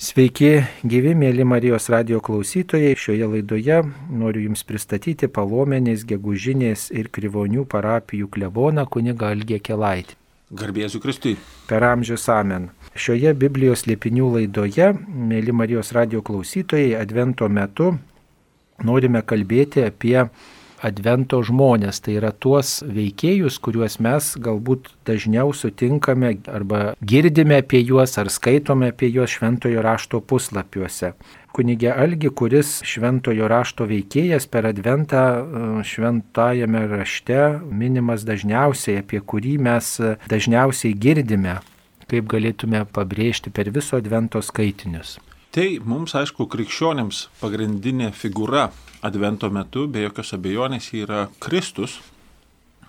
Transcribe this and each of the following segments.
Sveiki, gyvi mėly Marijos radio klausytojai. Šioje laidoje noriu Jums pristatyti Palomenės, Gegužinės ir Krivonių parapijų kleboną kuniga Algė Kelaitį. Garbėsiu Kristui. Per amžius amen. Šioje Biblijos liepinių laidoje, mėly Marijos radio klausytojai, Advento metu norime kalbėti apie Advento žmonės, tai yra tuos veikėjus, kuriuos mes galbūt dažniau sutinkame arba girdime apie juos ar skaitome apie juos šventojo rašto puslapiuose. Kunigė Algi, kuris šventojo rašto veikėjas per Adventą šventajame rašte minimas dažniausiai, apie kurį mes dažniausiai girdime, kaip galėtume pabrėžti per viso Advento skaitinius. Tai mums, aišku, krikščionėms pagrindinė figūra Advento metu be jokios abejonės yra Kristus.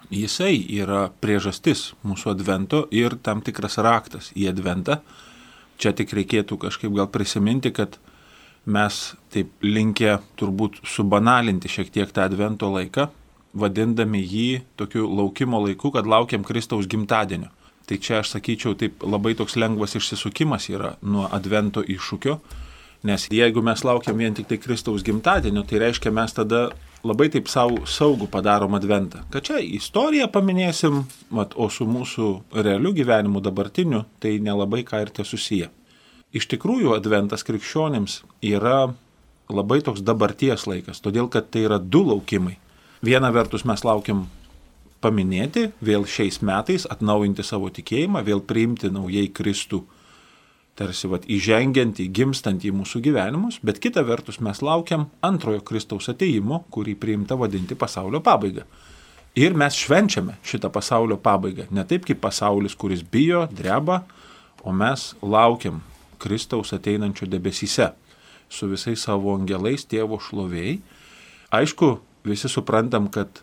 Jisai yra priežastis mūsų Advento ir tam tikras raktas į Adventą. Čia tik reikėtų kažkaip gal prisiminti, kad mes taip linkę turbūt subanalinti šiek tiek tą Advento laiką, vadindami jį tokiu laukimo laiku, kad laukiam Kristaus gimtadienio. Tai čia aš sakyčiau, taip labai toks lengvas išsisukimas yra nuo advento iššūkio, nes jeigu mes laukiam vien tik tai Kristaus gimtadienio, tai reiškia mes tada labai taip savo saugų padarom adventą. Kad čia istoriją paminėsim, mat, o su mūsų realiu gyvenimu dabartiniu tai nelabai ką ir tie susiję. Iš tikrųjų, adventas krikščionėms yra labai toks dabarties laikas, todėl kad tai yra du laukimai. Viena vertus mes laukiam paminėti, vėl šiais metais atnaujinti savo tikėjimą, vėl priimti naujai Kristų, tarsi vat, įžengiant, įgimstant į mūsų gyvenimus, bet kita vertus mes laukiam antrojo Kristaus ateimo, kurį priimta vadinti pasaulio pabaiga. Ir mes švenčiame šitą pasaulio pabaigą, ne taip kaip pasaulis, kuris bijo, dreba, o mes laukiam Kristaus ateinančio debesyse su visais savo angelais, tėvo šlovėjai. Aišku, visi suprantam, kad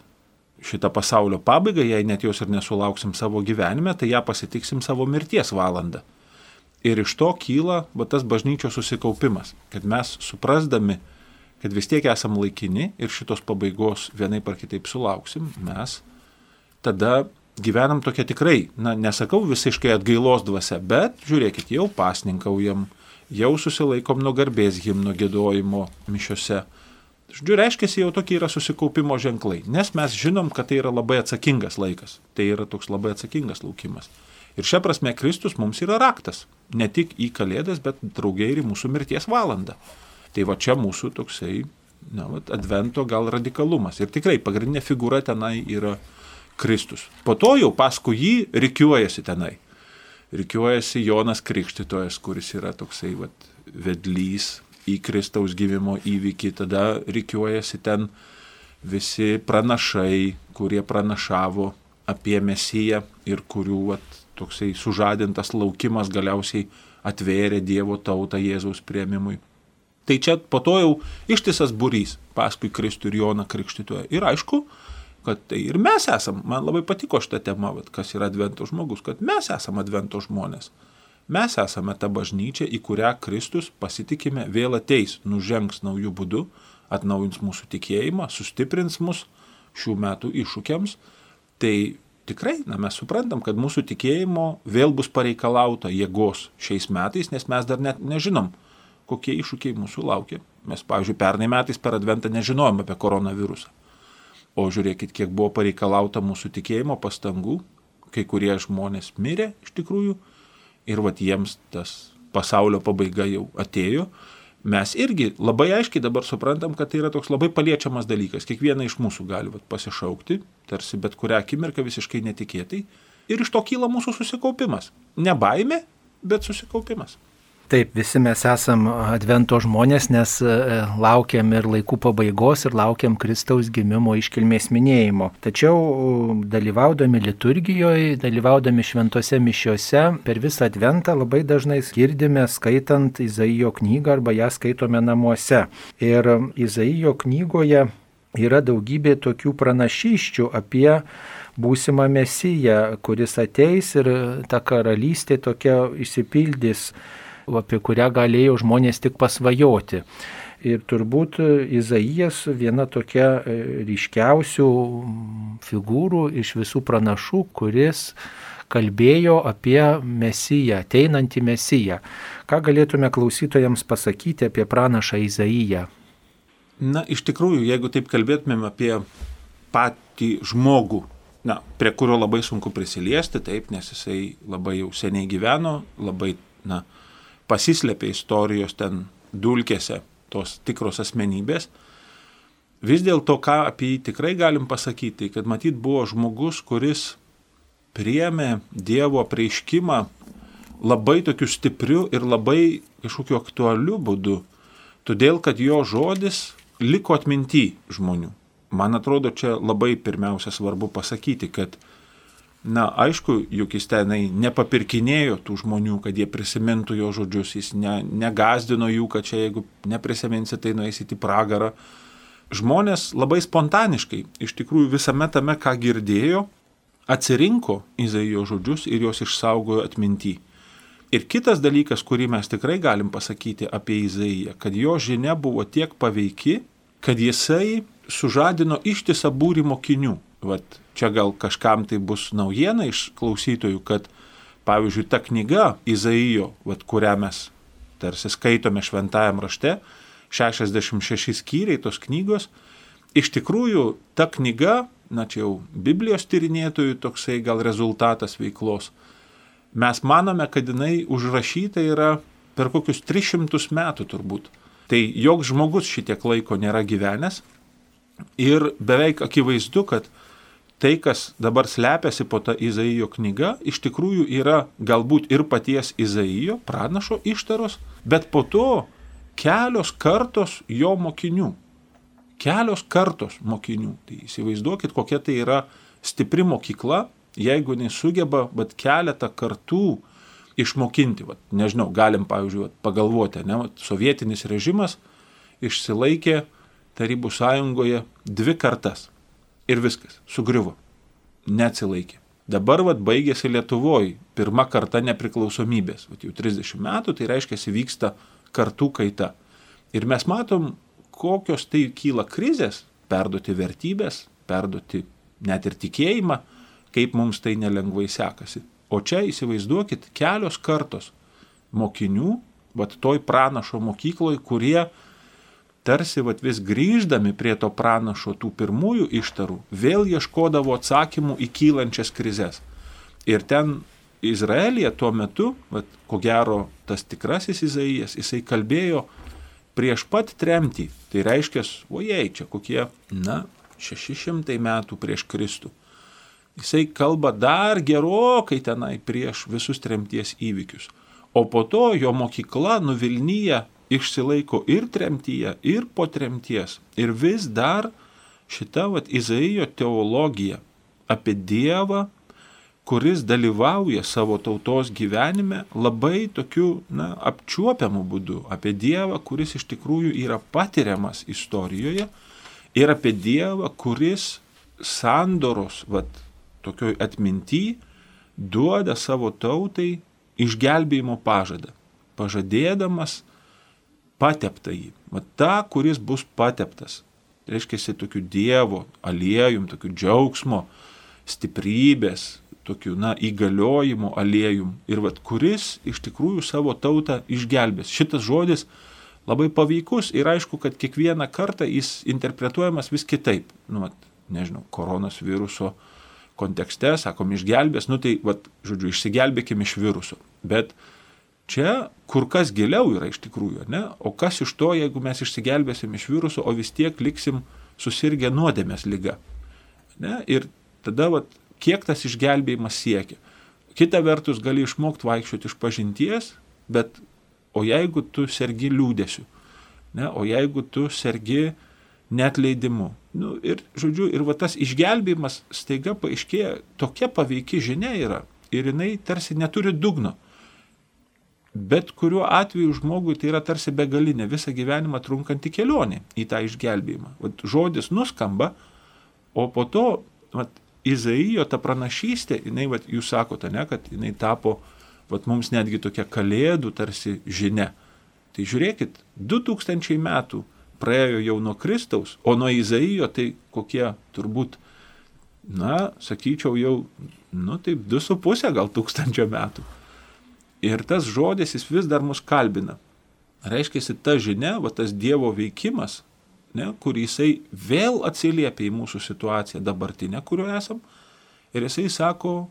šitą pasaulio pabaigą, jei net jos ir nesulauksim savo gyvenime, tai ją pasitiksim savo mirties valandą. Ir iš to kyla va, tas bažnyčios susikaupimas, kad mes suprasdami, kad vis tiek esam laikini ir šitos pabaigos vienaip ar kitaip sulauksim, mes tada gyvenam tokia tikrai, na, nesakau visiškai atgailos dvasia, bet žiūrėkit, jau pasninkaujam, jau susilaikom nuo garbės himno gėdojimo mišiose Žodžiu, reiškia, jau tokie yra susikaupimo ženklai, nes mes žinom, kad tai yra labai atsakingas laikas, tai yra toks labai atsakingas laukimas. Ir šia prasme Kristus mums yra raktas, ne tik į Kalėdas, bet draugiai ir į mūsų mirties valandą. Tai va čia mūsų toksai, na, va, advento gal radikalumas. Ir tikrai pagrindinė figūra tenai yra Kristus. Po to jau paskui jį rikiuojasi tenai. Rikiuojasi Jonas Krikštytojas, kuris yra toksai va, vedlys, į Kristaus gyvimo įvykį, tada reikiuojasi ten visi pranašai, kurie pranašavo apie Mesiją ir kurių vat, toksai sužadintas laukimas galiausiai atvėrė Dievo tautą Jėzaus prieimimui. Tai čia po to jau ištisas burys paskui Kristų ir Joną Krikštytoją. Ir aišku, kad tai ir mes esam, man labai patiko šitą temą, vat, kas yra Advento žmogus, kad mes esam Advento žmonės. Mes esame ta bažnyčia, į kurią Kristus pasitikime vėl ateis, nužengs naujų būdų, atnaujins mūsų tikėjimą, sustiprins mus šių metų iššūkiams. Tai tikrai, na, mes suprantam, kad mūsų tikėjimo vėl bus pareikalauta jėgos šiais metais, nes mes dar net nežinom, kokie iššūkiai mūsų laukia. Mes, pavyzdžiui, pernai metais per Adventą nežinojom apie koronavirusą. O žiūrėkit, kiek buvo pareikalauta mūsų tikėjimo pastangų, kai kurie žmonės mirė iš tikrųjų, ir vat jiems tas pasaulio pabaiga jau atėjo, mes irgi labai aiškiai dabar suprantam, kad tai yra toks labai paliečiamas dalykas. Kiekvieną iš mūsų gali vat, pasišaukti, tarsi bet kurią akimirką visiškai netikėtai. Ir iš to kyla mūsų susikaupimas. Ne baime, bet susikaupimas. Taip, visi mes esam advento žmonės, nes e, laukiam ir laikų pabaigos, ir laukiam Kristaus gimimo iškilmės minėjimo. Tačiau dalyvaudami liturgijoje, dalyvaudami šventose mišiuose, per visą adventą labai dažnai girdime skaitant Izaijo knygą arba ją skaitome namuose. Ir Izaijo knygoje yra daugybė tokių pranašyščių apie būsimą mesiją, kuris ateis ir ta karalystė tokia išsipildys apie kurią galėjo žmonės tik pasvajoti. Ir turbūt Izaijas viena tokia e, ryškiausių figūrų iš visų pranašų, kuris kalbėjo apie Mesiją, ateinantį Mesiją. Ką galėtume klausytojams pasakyti apie pranašą Izaiją? Na, iš tikrųjų, jeigu taip kalbėtumėm apie patį žmogų, na, prie kurio labai sunku prisiliesti, taip, nes jisai labai jau seniai gyveno, labai, na, pasislėpė istorijos ten dulkėse tos tikros asmenybės, vis dėlto, ką apie jį tikrai galim pasakyti, kad matyt buvo žmogus, kuris priemė Dievo prieiškimą labai tokiu stipriu ir labai kažkokiu aktualiu būdu, todėl kad jo žodis liko atminti žmonių. Man atrodo, čia labai pirmiausia svarbu pasakyti, kad, na, aišku, juk jis tenai nepapirkinėjo tų žmonių, kad jie prisimintų jo žodžius, jis ne, negazdino jų, kad čia jeigu neprisiminsi, tai nueisit į pragarą. Žmonės labai spontaniškai, iš tikrųjų visame tame, ką girdėjo, atsirinko Izaijo žodžius ir juos išsaugojo atminti. Ir kitas dalykas, kurį mes tikrai galim pasakyti apie Izaiją, kad jo žinia buvo tiek paveiki, kad jisai sužadino ištisą būrį mokinių. Vat čia gal kažkam tai bus naujiena iš klausytojų, kad pavyzdžiui ta knyga Izaijo, vat, kurią mes tarsi skaitome šventajam rašte, 66 skyriai tos knygos, iš tikrųjų ta knyga, na čia jau Biblijos tyrinėtojų toksai gal rezultatas veiklos, Mes manome, kad jinai užrašyta yra per kokius 300 metų turbūt. Tai joks žmogus šitiek laiko nėra gyvenęs ir beveik akivaizdu, kad tai, kas dabar slepiasi po tą Izaijo knygą, iš tikrųjų yra galbūt ir paties Izaijo pranašo ištaros, bet po to kelios kartos jo mokinių. Kelios kartos mokinių. Tai įsivaizduokit, kokia tai yra stipri mokykla, jeigu nesugeba, bet keletą kartų išmokinti, vat, nežinau, galim, pavyzdžiui, vat, pagalvoti, ne, vat, sovietinis režimas išsilaikė Tarybų sąjungoje dvi kartas ir viskas, sugriuvo, neatsilaikė. Dabar vat, baigėsi Lietuvoje pirmą kartą nepriklausomybės, vat, jau 30 metų, tai reiškia, vyksta kartų kaita. Ir mes matom, kokios tai kyla krizės, perduoti vertybės, perduoti net ir tikėjimą, kaip mums tai nelengvai sekasi. O čia įsivaizduokit kelios kartos mokinių, vat toj pranašo mokykloje, kurie tarsi vat vis grįždami prie to pranašo tų pirmųjų ištarų, vėl ieškodavo atsakymų į kylančias krizės. Ir ten Izraelija tuo metu, vat, ko gero tas tikrasis Izaijas, jisai kalbėjo prieš pat tremtį. Tai reiškia, ojei, čia kokie, na, 600 metų prieš Kristų. Jisai kalba dar gerokai tenai prieš visus tremties įvykius. O po to jo mokykla nuvilnyje išsilaiko ir tremtyje, ir po tremties. Ir vis dar šita vat, Izaijo teologija apie Dievą, kuris dalyvauja savo tautos gyvenime labai tokiu na, apčiuopiamu būdu. Apie Dievą, kuris iš tikrųjų yra patiriamas istorijoje. Ir apie Dievą, kuris sandoros, vat, tokioj atminty duoda savo tautai išgelbėjimo pažadą, pažadėdamas pateptąjį, va tą, kuris bus pateptas. Reiškia, tokiu Dievo aliejum, tokiu džiaugsmo, stiprybės, tokiu, na, įgaliojimo aliejum ir vad, kuris iš tikrųjų savo tautą išgelbės. Šitas žodis labai paveikus ir aišku, kad kiekvieną kartą jis interpretuojamas vis kitaip. Nu, vat, nežinau, koronos viruso kontekste, sakom, išgelbės, nu tai, vat, žodžiu, išsigelbėkime iš viruso. Bet čia kur kas giliau yra iš tikrųjų, ne? O kas iš to, jeigu mes išsigelbėsim iš viruso, o vis tiek liksim susirgę nuodėmės lyga. Ne? Ir tada, vat, kiek tas išgelbėjimas siekia. Kita vertus, gali išmokti vaikščioti iš pažinties, bet o jeigu tu sergi liūdėsiu, ne? o jeigu tu sergi netleidimu. Nu, ir, žodžiu, ir va tas išgelbėjimas staiga paaiškėja, tokia paveiki žinia yra ir jinai tarsi neturi dugno. Bet kuriuo atveju žmogui tai yra tarsi begalinė visą gyvenimą trunkanti kelionė į tą išgelbėjimą. Vat žodis nuskamba, o po to vat, Izaijo ta pranašystė, jinai, vat, jūs sakote, ne, kad jinai tapo vat, mums netgi tokia kalėdų tarsi žinia. Tai žiūrėkit, 2000 metų praėjo jau nuo Kristaus, o nuo Izaijo tai kokie turbūt, na, sakyčiau, jau, nu taip, du su pusė gal tūkstančio metų. Ir tas žodis jis vis dar mus kalbina. Reiškia, ta žinia, va tas Dievo veikimas, ne, kur jisai vėl atsiliepia į mūsų situaciją dabartinę, kurioje esam. Ir jisai sako,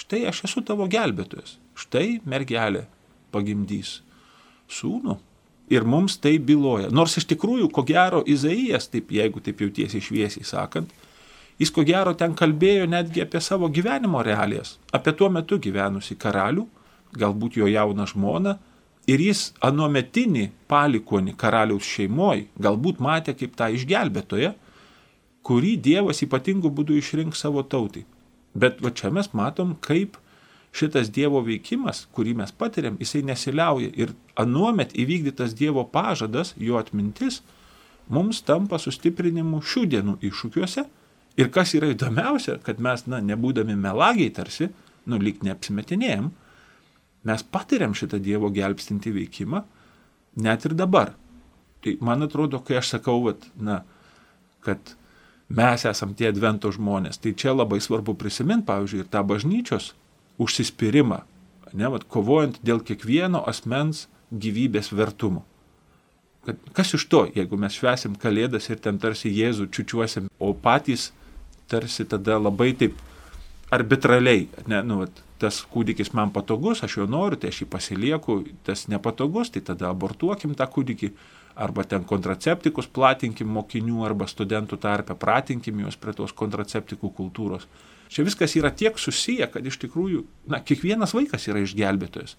štai aš esu tavo gelbėtojas, štai mergelė pagimdys sūnų. Ir mums tai byloja. Nors iš tikrųjų, ko gero, Izaijas, taip, jeigu taip jau tiesiai šviesiai sakant, jis ko gero ten kalbėjo netgi apie savo gyvenimo realijas, apie tuo metu gyvenusi karalių, galbūt jo jauną žmoną, Ir jis anuometinį palikonį karaliaus šeimoji galbūt matė kaip tą išgelbėtoją, kurį Dievas ypatingų būdų išrinks savo tautai. Bet va čia mes matom, kaip šitas Dievo veikimas, kurį mes patiriam, jisai nesiliauja. Ir anuomet įvykdytas Dievo pažadas, jo atmintis, mums tampa sustiprinimu šių dienų iššūkiuose. Ir kas yra įdomiausia, kad mes, na, nebūdami melagiai tarsi, nu, lyg neapsimetinėjom, mes patiriam šitą Dievo gelbstinti veikimą net ir dabar. Tai man atrodo, kai aš sakau, vat, na, kad mes esam tie advento žmonės, tai čia labai svarbu prisiminti, pavyzdžiui, ir tą bažnyčios užsispyrimą, ne, vat, kovojant dėl kiekvieno asmens gyvybės vertumo. Kad, kas iš to, jeigu mes švesim kalėdas ir ten tarsi Jėzų čiučiuosim, o patys tarsi tada labai taip arbitraliai, ne, nu, vat, tas kūdikis man patogus, aš jo noriu, tai aš jį pasilieku, tas nepatogus, tai tada abortuokim tą kūdikį, arba ten kontraceptikus platinkim mokinių arba studentų tarpe, pratinkim juos prie tos kontraceptikų kultūros. Čia viskas yra tiek susiję, kad iš tikrųjų, na, kiekvienas vaikas yra išgelbėtojas.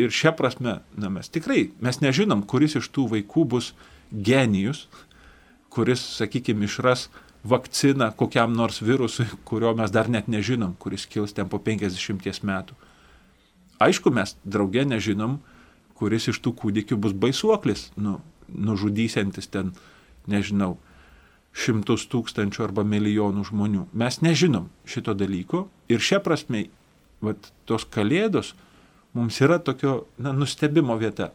Ir šią prasme, na, mes tikrai, mes nežinom, kuris iš tų vaikų bus genijus, kuris, sakykime, išras vakciną kokiam nors virusui, kurio mes dar net nežinom, kuris kils ten po 50 metų. Aišku, mes draugė nežinom, kuris iš tų kūdikių bus baisuoklis, nu, nužudysiantis ten, nežinau, šimtus tūkstančių arba milijonų žmonių. Mes nežinom šito dalyko ir šia prasme, vat, tos kalėdos mums yra tokio na, nustebimo vieta.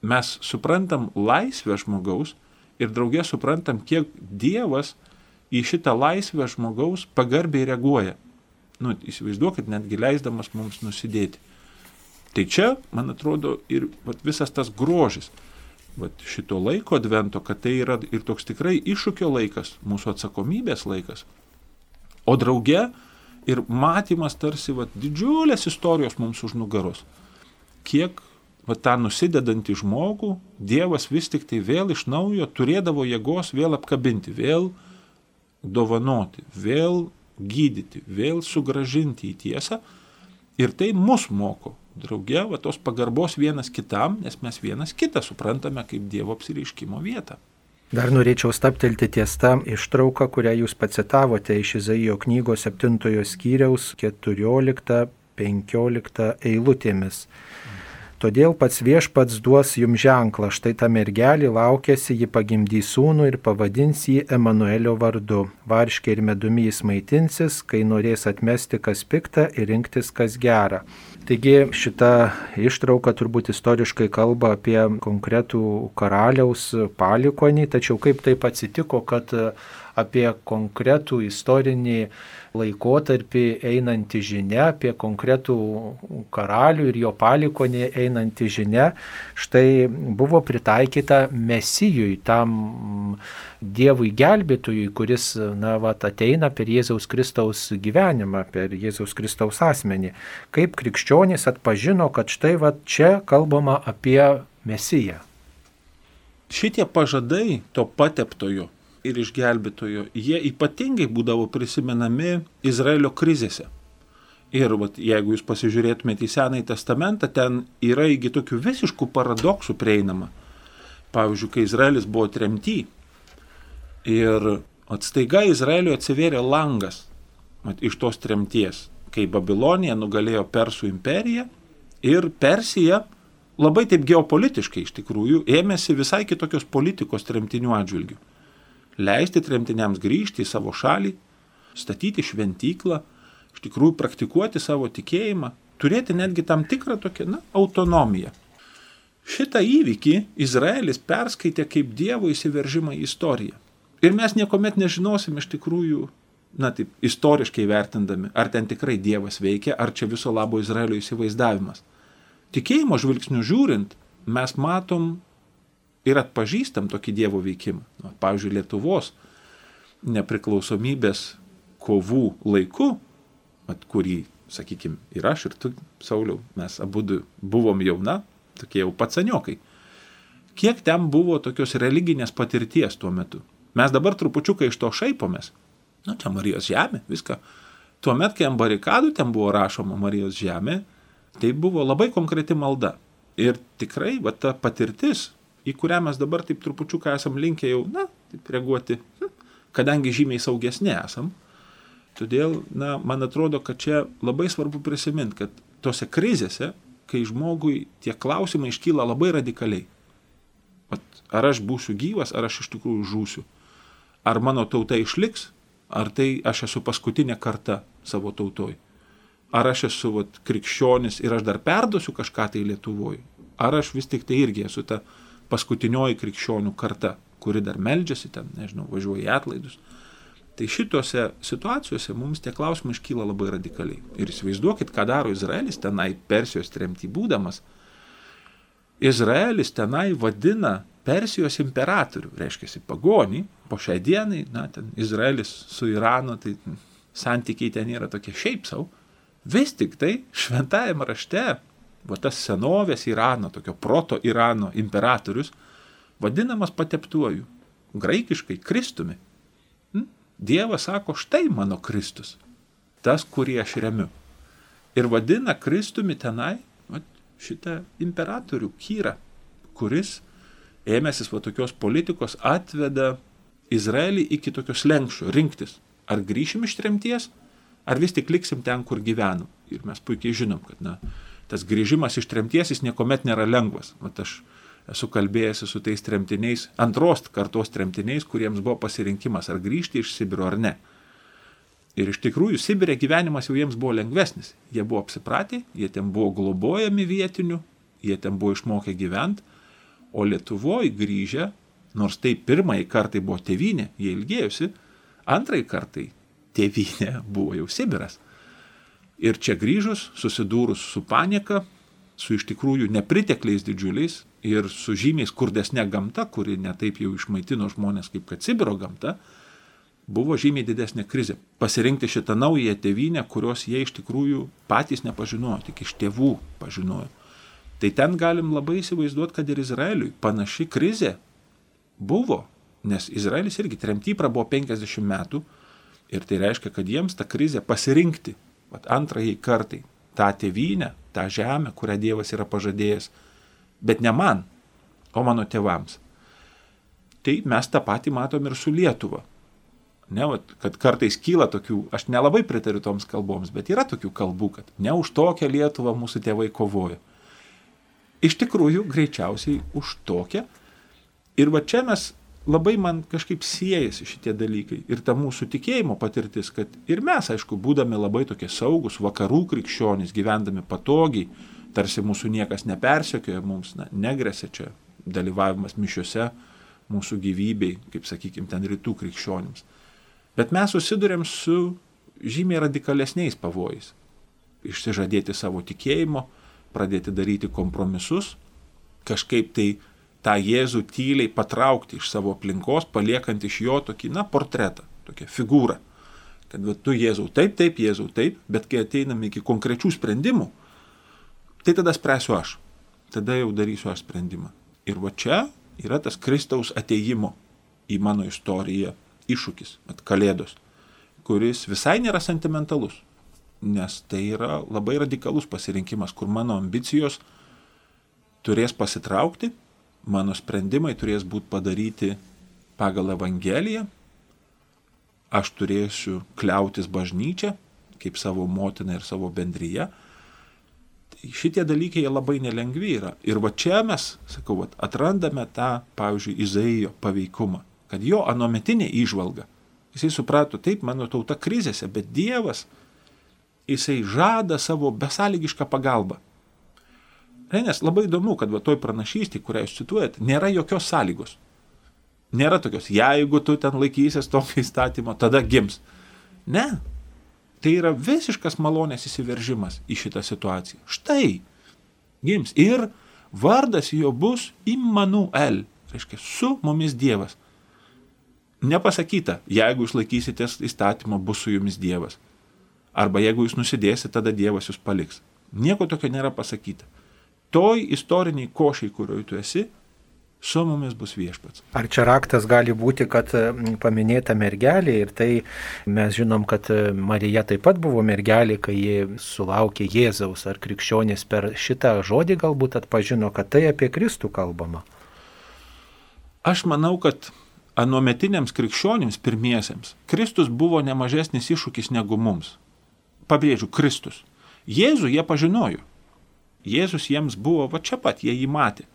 Mes suprantam laisvę žmogaus ir draugė suprantam, kiek Dievas į šitą laisvę žmogaus pagarbiai reaguoja. Nu, įsivaizduokit, netgi leisdamas mums nusidėti. Tai čia, man atrodo, ir vat, visas tas grožis vat, šito laiko advento, kad tai yra ir toks tikrai iššūkio laikas, mūsų atsakomybės laikas. O drauge ir matymas tarsi vat, didžiulės istorijos mums už nugaros. Kiek vat, tą nusidedantį žmogų Dievas vis tik tai vėl iš naujo turėdavo jėgos vėl apkabinti, vėl uh, dovanoti, vėl gydyti, vėl sugražinti į tiesą. Ir tai mus moko, drauge, va tos pagarbos vienas kitam, nes mes vienas kitą suprantame kaip Dievo apsireiškimo vietą. Dar norėčiau staptelti ties tą ištrauką, kurią jūs pacitavote iš Izaijo knygos 7 skyriaus 14-15 eilutėmis. Todėl pats viešpats duos jums ženklą, štai ta mergelė laukėsi, ji pagimdys sūnų ir pavadins jį Emanuelio vardu. Varškiai ir medumi jis maitinsis, kai norės atmesti kas piktą ir rinktis kas gerą. Taigi šita ištrauka turbūt istoriškai kalba apie konkretų karaliaus palikonį, tačiau kaip taip atsitiko, kad apie konkretų istorinį laikotarpį einanti žinia, apie konkretų karalių ir jo palikonį einanti žinia, štai buvo pritaikyta mesijui, tam Dievui gelbėtojui, kuris na, vat, ateina per Jėzaus Kristaus gyvenimą, per Jėzaus Kristaus asmenį. Kaip krikščionys atpažino, kad štai vat, čia kalbama apie mesiją. Šitie pažadai to pateptojo ir išgelbėtojo, jie ypatingai būdavo prisimenami Izraelio krizėse. Ir vat, jeigu jūs pasižiūrėtumėte į Senąjį testamentą, ten yra įgi tokių visiškų paradoksų prieinama. Pavyzdžiui, kai Izraelis buvo tremty ir atstaiga Izraelio atsivėrė langas vat, iš tos tremties, kai Babilonija nugalėjo Persų imperiją ir Persija labai taip geopolitiškai iš tikrųjų ėmėsi visai kitokios politikos tremtinių atžvilgių leisti tremtiniams grįžti į savo šalį, statyti šventyklą, iš tikrųjų praktikuoti savo tikėjimą, turėti netgi tam tikrą tokią na, autonomiją. Šitą įvykį Izraelis perskaitė kaip Dievo įsiveržimą į istoriją. Ir mes niekuomet nežinosim iš tikrųjų, na taip, istoriškai vertindami, ar ten tikrai Dievas veikia, ar čia viso labo Izraelio įsivaizdavimas. tikėjimo žvilgsnių žiūrint, mes matom ir atpažįstam tokį Dievo veikimą. Nu, pavyzdžiui, Lietuvos nepriklausomybės kovų laiku, at kurį, sakykime, ir aš, ir tu, Sauliau, mes abu buvom jauna, tokie jau patsaniokai. Kiek ten buvo tokios religinės patirties tuo metu? Mes dabar trupučiuką iš to šaipomės. Nu, čia Marijos žemė, viską. Tuomet, kai ant barikadų ten buvo rašoma Marijos žemė, tai buvo labai konkreti malda. Ir tikrai, va ta patirtis, į kurią mes dabar taip trupučiuką esam linkę jau, na, taip reaguoti, hm, kadangi žymiai saugesni esam. Todėl, na, man atrodo, kad čia labai svarbu prisiminti, kad tose krizėse, kai žmogui tie klausimai iškyla labai radikaliai. Vat, ar aš būsiu gyvas, ar aš iš tikrųjų žūsiu. Ar mano tauta išliks, ar tai aš esu paskutinė karta savo tautoj. Ar aš esu vat, krikščionis ir aš dar perduosiu kažką tai Lietuvoje. Ar aš vis tik tai irgi esu ta paskutinioji krikščionių karta, kuri dar meldžiasi ten, nežinau, važiuoja į atlaidus. Tai šitose situacijose mums tie klausimai iškyla labai radikaliai. Ir įsivaizduokit, ką daro Izraelis tenai Persijos tremty būdamas. Izraelis tenai vadina Persijos imperatorių, reiškia pagonį, po šiai dienai, na, ten Izraelis su Iranu, tai santykiai ten yra tokie šiaip savo. Vis tik tai šventajame rašte, va tas senovės Irano, tokio proto Irano imperatorius, vadinamas pateptuoju, graikiškai Kristumi. Hm? Dievas sako, štai mano Kristus, tas, kurį aš remiu. Ir vadina Kristumi tenai va, šitą imperatorių Kyrą, kuris ėmėsis va tokios politikos atveda Izraelį iki tokios lenkščio rinktis, ar grįšim iš tremties, ar vis tik liksim ten, kur gyvenam. Ir mes puikiai žinom, kad na, tas grįžimas iš tremties jis niekuomet nėra lengvas. Mat aš esu kalbėjęs su tais tremtiniais, antros kartos tremtiniais, kuriems buvo pasirinkimas ar grįžti iš Sibiro ar ne. Ir iš tikrųjų Sibirė gyvenimas jau jiems buvo lengvesnis. Jie buvo apsipratę, jie ten buvo globojami vietinių, jie ten buvo išmokę gyventi, o Lietuvoje grįžę, nors tai pirmąjį kartą buvo tėvynė, jie ilgėjosi, antrai kartai tėvynė buvo jau Sibiras. Ir čia grįžus, susidūrus su panieka, su iš tikrųjų nepritekliais didžiuliais ir su žymiai skurdesnė gamta, kuri netaip jau išmaitino žmonės kaip kad Sibiro gamta, buvo žymiai didesnė krizė. Pasirinkti šitą naują tėvynę, kurios jie iš tikrųjų patys nepažinojo, tik iš tėvų pažinojo. Tai ten galim labai įsivaizduoti, kad ir Izraeliui panaši krizė buvo, nes Izraelis irgi tremty prabuvo 50 metų ir tai reiškia, kad jiems ta krizė pasirinkti, vat antrąjį kartai, tą tėvynę, tą žemę, kurią Dievas yra pažadėjęs, bet ne man, o mano tėvams. Tai mes tą patį matom ir su Lietuva. Ne, vat, kad kartais kyla tokių, aš nelabai pritariu toms kalboms, bet yra tokių kalbų, kad ne už tokią Lietuvą mūsų tėvai kovojo. Iš tikrųjų, greičiausiai už tokią. Ir va čia mes labai man kažkaip siejasi šitie dalykai ir ta mūsų tikėjimo patirtis, kad ir mes, aišku, būdami labai tokie saugus, vakarų krikščionys, gyvendami patogiai, tarsi mūsų niekas nepersekioja, mums na, negresia čia dalyvavimas mišiuose mūsų gyvybei, kaip sakykime, ten rytų krikščionims. Bet mes susidurėm su žymiai radikalesniais pavojais. Išsižadėti savo tikėjimo, pradėti daryti kompromisus, kažkaip tai tą Jėzų tyliai patraukti iš savo aplinkos, paliekant iš jo tokį, na, portretą, tokią figūrą. Kad va, tu Jėzau taip, taip, Jėzau taip, bet kai ateinam iki konkrečių sprendimų, tai tada spręsiu aš. Tada jau darysiu aš sprendimą. Ir va čia yra tas Kristaus ateimo į mano istoriją iššūkis, at kalėdos, kuris visai nėra sentimentalus, nes tai yra labai radikalus pasirinkimas, kur mano ambicijos turės pasitraukti mano sprendimai turės būti padaryti pagal Evangeliją, aš turėsiu kliautis bažnyčią, kaip savo motiną ir savo bendryje. Tai šitie dalykai labai nelengvi yra. Ir va čia mes, sakau, va, atrandame tą, pavyzdžiui, Izaijo paveikumą, kad jo anometinė išvalga. Jisai suprato, taip, mano tauta krizėse, bet Dievas, jisai žada savo besąlygišką pagalbą. Ne, nes labai įdomu, kad va toj pranašystė, kurią jūs cituojat, nėra jokios sąlygos. Nėra tokios, jeigu tu ten laikysies tokio įstatymo, tada gims. Ne. Tai yra visiškas malonės įsiveržimas į šitą situaciją. Štai, gims. Ir vardas jo bus Immanuel, reiškia, su mumis Dievas. Nepasakyta, jeigu jūs laikysitės įstatymo, bus su jumis Dievas. Arba jeigu jūs nusidėsite, tada Dievas jūs paliks. Nieko tokio nėra pasakyta. Toj istoriniai košiai, kurioje tu esi, su mumis bus viešpats. Ar čia raktas gali būti, kad paminėta mergelė ir tai mes žinom, kad Marija taip pat buvo mergelė, kai ji sulaukė Jėzaus, ar krikščionis per šitą žodį galbūt atpažino, kad tai apie Kristų kalbama? Aš manau, kad anuometiniams krikščionims pirmiesiems Kristus buvo nemažesnis iššūkis negu mums. Pabrėžiu, Kristus. Jėzų jie pažinojo. Jėzus jiems buvo va čia pat, jie jį matė.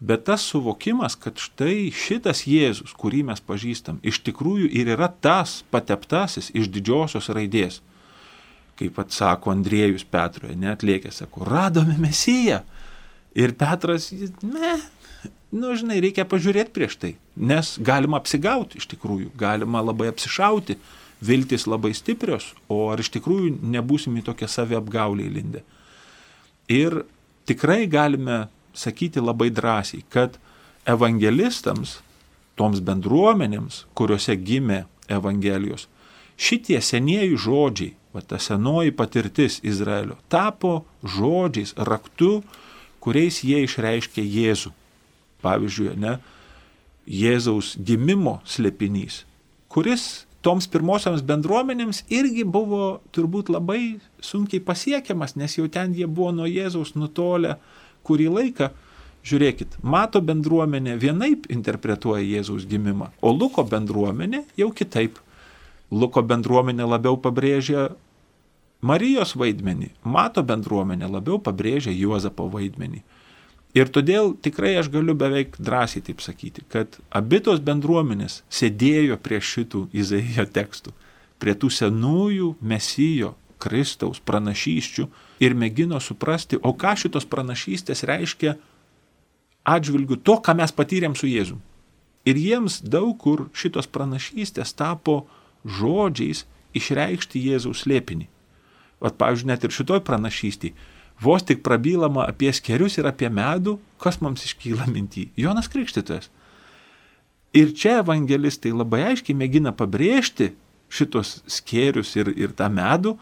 Bet tas suvokimas, kad štai šitas Jėzus, kurį mes pažįstam, iš tikrųjų ir yra tas pateptasis iš didžiosios raidės. Kaip atsako Andriejus Petroje, net lėkė, sako, radome Mesiją. Ir Petras, ne, nu, žinai, reikia pažiūrėti prieš tai, nes galima apsigauti iš tikrųjų, galima labai apsišauti, viltis labai stiprios, o ar iš tikrųjų nebūsim į tokią saviapgaulį įlindę. Ir tikrai galime sakyti labai drąsiai, kad evangelistams, toms bendruomenėms, kuriuose gimė Evangelijos, šitie senieji žodžiai, va ta senoji patirtis Izraelio, tapo žodžiais, raktu, kuriais jie išreiškė Jėzų. Pavyzdžiui, ne, Jėzaus gimimo slėpinys, kuris toms pirmosioms bendruomenėms irgi buvo turbūt labai sunkiai pasiekiamas, nes jau ten jie buvo nuo Jėzaus nutolę kurį laiką. Žiūrėkit, mato bendruomenė vienaip interpretuoja Jėzaus gimimą, o Luko bendruomenė jau kitaip. Luko bendruomenė labiau pabrėžia Marijos vaidmenį, mato bendruomenė labiau pabrėžia Juozapo vaidmenį. Ir todėl tikrai aš galiu beveik drąsiai taip sakyti, kad abitos bendruomenės sėdėjo prie šitų Izaijo tekstų, prie tų senųjų mesijo Kristaus pranašyščių ir mėgino suprasti, o ką šitos pranašystės reiškia atžvilgiu to, ką mes patyrėm su Jėzu. Ir jiems daug kur šitos pranašystės tapo žodžiais išreikšti Jėzaus slėpinį. Vat, pavyzdžiui, net ir šitoj pranašystėje vos tik prabylama apie skerius ir apie medų, kas mums iškyla mintį? Jonas Krikštytojas. Ir čia evangelistai labai aiškiai mėgina pabrėžti šitos skerius ir, ir tą medų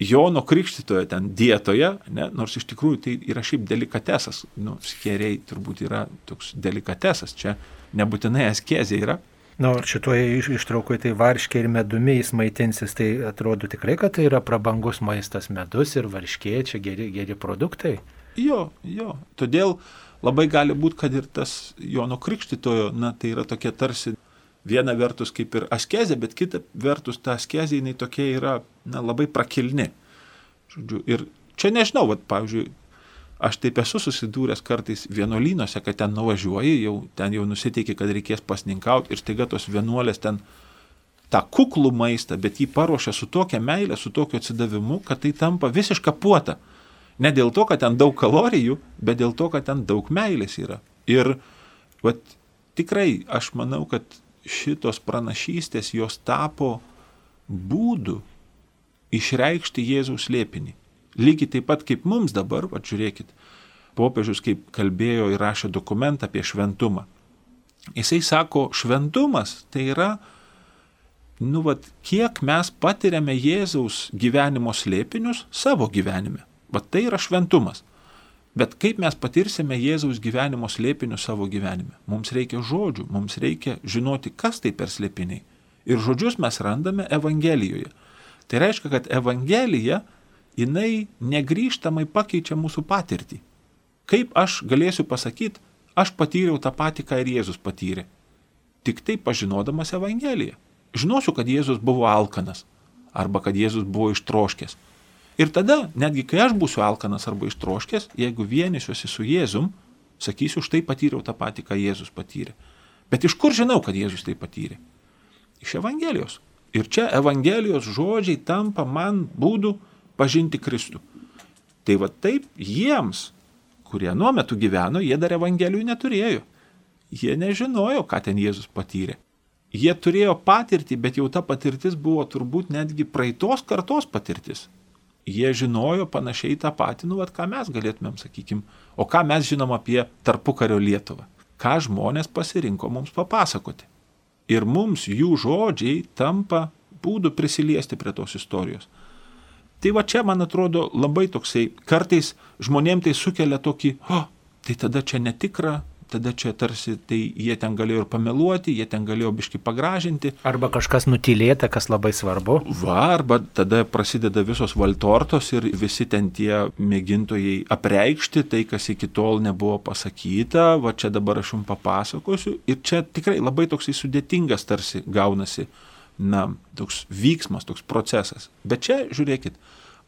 Jono Krikštytojo ten dietoje, ne, nors iš tikrųjų tai yra šiaip delikatesas, nu, skeriai turbūt yra toks delikatesas, čia nebūtinai askezė yra, Na, nu, šitoje ištraukoje tai varškė ir medumi jis maitinsis, tai atrodo tikrai, kad tai yra prabangus maistas medus ir varškė, čia geri, geri produktai. Jo, jo. Todėl labai gali būti, kad ir tas Jono Krikštitojo, na, tai yra tokia tarsi viena vertus kaip ir askezė, bet kita vertus ta askezė, jinai tokia yra, na, labai prakilni. Žodžiu, ir čia nežinau, vat, pavyzdžiui, Aš taip esu susidūręs kartais vienuolynuose, kad ten nuvažiuoji, jau ten jau nusiteiki, kad reikės pasninkauti ir staiga tos vienuolės ten tą kuklų maistą, bet jį paruošia su tokia meilė, su tokiu atsidavimu, kad tai tampa visiška puota. Ne dėl to, kad ten daug kalorijų, bet dėl to, kad ten daug meilės yra. Ir vat, tikrai aš manau, kad šitos pranašystės jos tapo būdu išreikšti Jėzaus slėpinį. Lygiai taip pat kaip mums dabar, va žiūrėkit, popiežius kaip kalbėjo ir rašė dokumentą apie šventumą. Jisai sako, šventumas tai yra, nu, vat, kiek mes patiriame Jėzaus gyvenimo slėpinius savo gyvenime. Vat tai yra šventumas. Bet kaip mes patirsime Jėzaus gyvenimo slėpinius savo gyvenime? Mums reikia žodžių, mums reikia žinoti, kas tai per slėpiniai. Ir žodžius mes randame Evangelijoje. Tai reiškia, kad Evangelija jinai negryžtamai pakeičia mūsų patirtį. Kaip aš galėsiu pasakyti, aš patyriau tą patį, ką ir Jėzus patyrė. Tik tai pažinodamas Evangeliją. Žinosiu, kad Jėzus buvo alkanas arba kad Jėzus buvo ištroškęs. Ir tada, netgi kai aš būsiu alkanas arba ištroškęs, jeigu vienysiuosi su Jėzum, sakysiu, štai patyriau tą patį, ką Jėzus patyrė. Bet iš kur žinau, kad Jėzus tai patyrė? Iš Evangelijos. Ir čia Evangelijos žodžiai tampa man būdu pažinti Kristų. Tai va taip jiems, kurie nuo metu gyveno, jie dar Evangelijų neturėjo. Jie nežinojo, ką ten Jėzus patyrė. Jie turėjo patirtį, bet jau ta patirtis buvo turbūt netgi praeitos kartos patirtis. jie žinojo panašiai tą patį, nu, vat, ką mes galėtumėm, sakykime, o ką mes žinom apie tarpukario Lietuvą, ką žmonės pasirinko mums papasakoti. Ir mums jų žodžiai tampa būdų prisiliesti prie tos istorijos. Tai va čia, man atrodo, labai toksai, kartais žmonėm tai sukelia tokį, o, tai tada čia netikra, tada čia tarsi tai jie ten galėjo ir pameluoti, jie ten galėjo biški pagražinti. Arba kažkas nutilėta, kas labai svarbu. Va, arba tada prasideda visos valtortos ir visi ten tie mėgintojai apreikšti tai, kas iki tol nebuvo pasakyta, va čia dabar aš jums papasakosiu. Ir čia tikrai labai toksai sudėtingas tarsi gaunasi, na, toks vyksmas, toks procesas. Bet čia, žiūrėkit,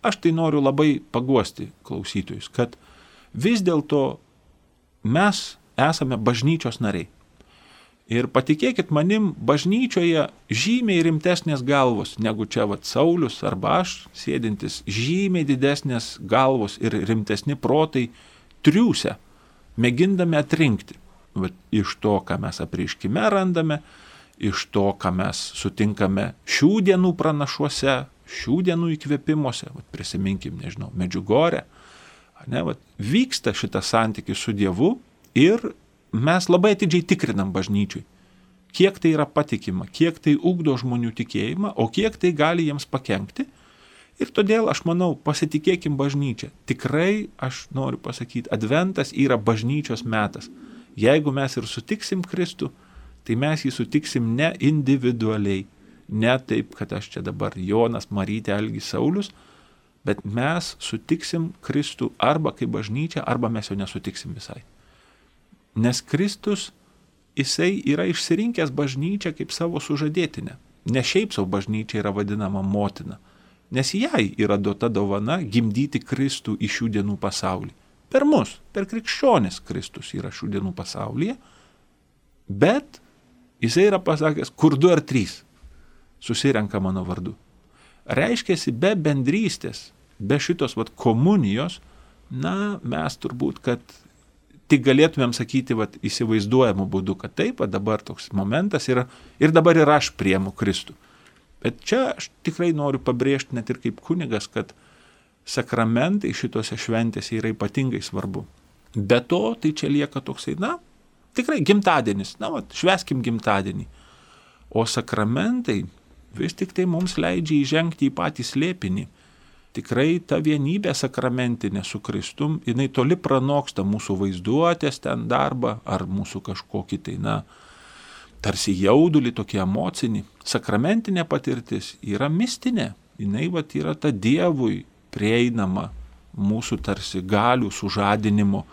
aš tai noriu labai paguosti klausytojus, kad vis dėlto mes esame bažnyčios nariai. Ir patikėkit manim, bažnyčioje žymiai rimtesnės galvos negu čia vat Saulis arba aš, sėdintis, žymiai didesnės galvos ir rimtesni protai triūsia, mėgindami atrinkti. Vat iš to, ką mes apreiškime randame, iš to, ką mes sutinkame šių dienų pranašuose, šių dienų įkvėpimuose, vat prisiminkim, nežinau, Medžiugorė, ne, vat, vyksta šitas santykis su Dievu Ir mes labai atidžiai tikrinam bažnyčiui, kiek tai yra patikima, kiek tai ugdo žmonių tikėjimą, o kiek tai gali jiems pakengti. Ir todėl aš manau, pasitikėkim bažnyčią. Tikrai aš noriu pasakyti, adventas yra bažnyčios metas. Jeigu mes ir sutiksim Kristų, tai mes jį sutiksim ne individualiai, ne taip, kad aš čia dabar Jonas, Marytė, Algis Saulis, bet mes sutiksim Kristų arba kaip bažnyčia, arba mes jo nesutiksim visai. Nes Kristus, jisai yra išsirinkęs bažnyčią kaip savo sužadėtinę. Ne šiaip savo bažnyčia yra vadinama motina, nes jai yra duota dovana gimdyti Kristų į šių dienų pasaulį. Per mus, per krikščionis Kristus yra šių dienų pasaulyje, bet jisai yra pasakęs, kur du ar trys susirenka mano vardu. Reiškia, be bendrystės, be šitos vat, komunijos, na, mes turbūt, kad tik galėtumėm sakyti, vat, įsivaizduojamų būdų, kad taip, dabar toks momentas yra ir dabar ir aš priemu Kristų. Bet čia aš tikrai noriu pabrėžti net ir kaip kunigas, kad sakramentai šitose šventėse yra ypatingai svarbu. Be to, tai čia lieka toksai, na, tikrai gimtadienis, na, vat, šveskim gimtadienį. O sakramentai vis tik tai mums leidžia įžengti į patį slėpinį tikrai ta vienybė sakramentinė su Kristum, jinai toli pranoksta mūsų vaizduotės ten darbą ar mūsų kažkokį tai, na, tarsi jaudulį, tokį emocinį. Sakramentinė patirtis yra mistinė, jinai va yra ta Dievui prieinama mūsų tarsi galių sužadinimo,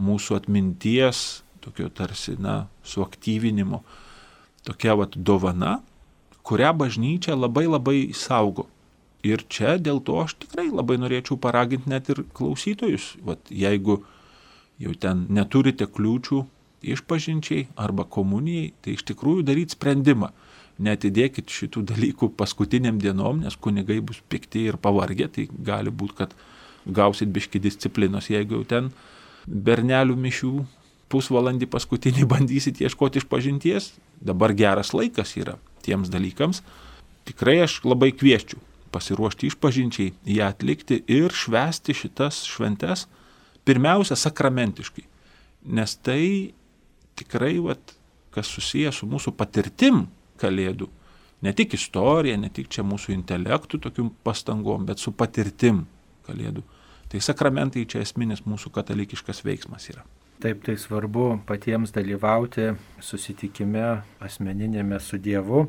mūsų atminties, tokio tarsi, na, suaktyvinimo. Tokia va dovana, kurią bažnyčia labai labai saugo. Ir čia dėl to aš tikrai labai norėčiau paraginti net ir klausytojus, Vat, jeigu jau ten neturite kliūčių išpažinčiai arba komunijai, tai iš tikrųjų daryti sprendimą. Netidėkit šitų dalykų paskutiniam dienom, nes kunigai bus pikti ir pavargę, tai gali būti, kad gausit biški disciplinos, jeigu jau ten bernelių mišių pusvalandį paskutinį bandysit ieškoti išpažinties, dabar geras laikas yra tiems dalykams. Tikrai aš labai kvieščiau pasiruošti išpažinčiai, ją atlikti ir švesti šitas šventes, pirmiausia, sakramentiškai. Nes tai tikrai, vat, kas susijęs su mūsų patirtim kalėdų, ne tik istorija, ne tik čia mūsų intelektų tokių pastangom, bet su patirtim kalėdų. Tai sakramentai čia esminis mūsų katalikiškas veiksmas yra. Taip, tai svarbu patiems dalyvauti susitikime asmeninėme su Dievu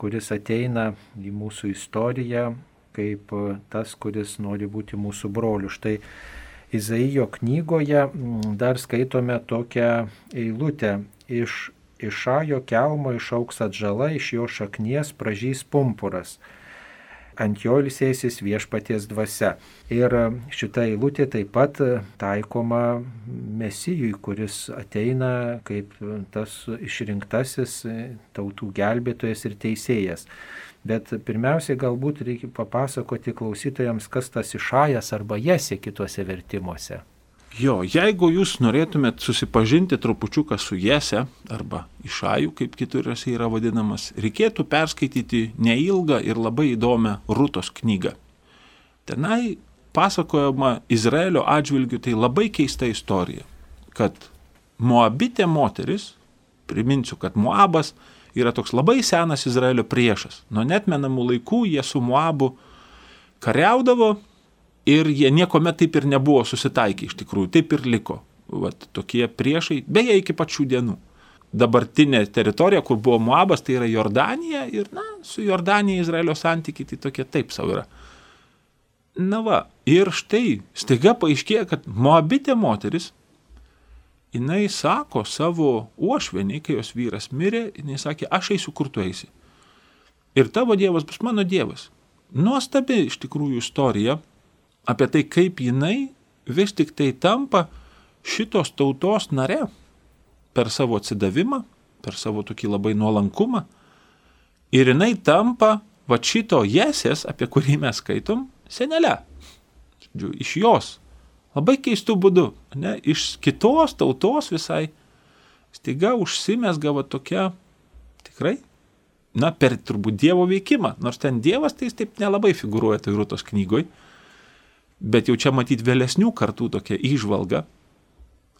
kuris ateina į mūsų istoriją kaip tas, kuris nori būti mūsų broliu. Štai Izaijo knygoje mm, dar skaitome tokią eilutę iš Išajo kelmo išauks atžala, iš jo šaknies pražys pumpuras ant jo ilsėsis viešpaties dvasia. Ir šita eilutė taip pat taikoma Mesijui, kuris ateina kaip tas išrinktasis tautų gelbėtojas ir teisėjas. Bet pirmiausiai galbūt reikia papasakoti klausytojams, kas tas išajas arba jesė kitose vertimuose. Jo, jeigu jūs norėtumėt susipažinti trupučiuką su Jese arba Išaju, kaip kitur jis yra vadinamas, reikėtų perskaityti neilgą ir labai įdomią Rūtos knygą. tenai pasakojama Izraelio atžvilgių tai labai keista istorija, kad Moabitė moteris, priminsiu, kad Moabas yra toks labai senas Izraelio priešas. Nuo netmenamų laikų jie su Moabu kariaudavo ir jie niekuomet taip ir nebuvo susitaikę iš tikrųjų, taip ir liko. Vat, tokie priešai, beje, iki pačių dienų. Dabartinė teritorija, kur buvo Moabas, tai yra Jordanija ir, na, su Jordanija Izraelio santykiai tai tokie taip savo yra. Na va, ir štai staiga paaiškėja, kad Moabitė moteris, jinai sako savo uošvenį, kai jos vyras mirė, jinai sakė, aš eisiu, kur tu eisi. Ir tavo dievas bus mano dievas. Nuostabi iš tikrųjų istorija apie tai, kaip jinai vis tik tai tampa šitos tautos nare per savo atsidavimą, per savo tokį labai nuolankumą. Ir jinai tampa va šito jesės, apie kurį mes skaitom, senelę. Iš jos. Labai keistų būdų. Ne, iš kitos tautos visai staiga užsimesga va tokia tikrai, na, per turbūt Dievo veikimą. Nors ten Dievas tai jis taip nelabai figuruoja tai Rūtos knygoje. Bet jau čia matyti vėlesnių kartų tokia išvalga,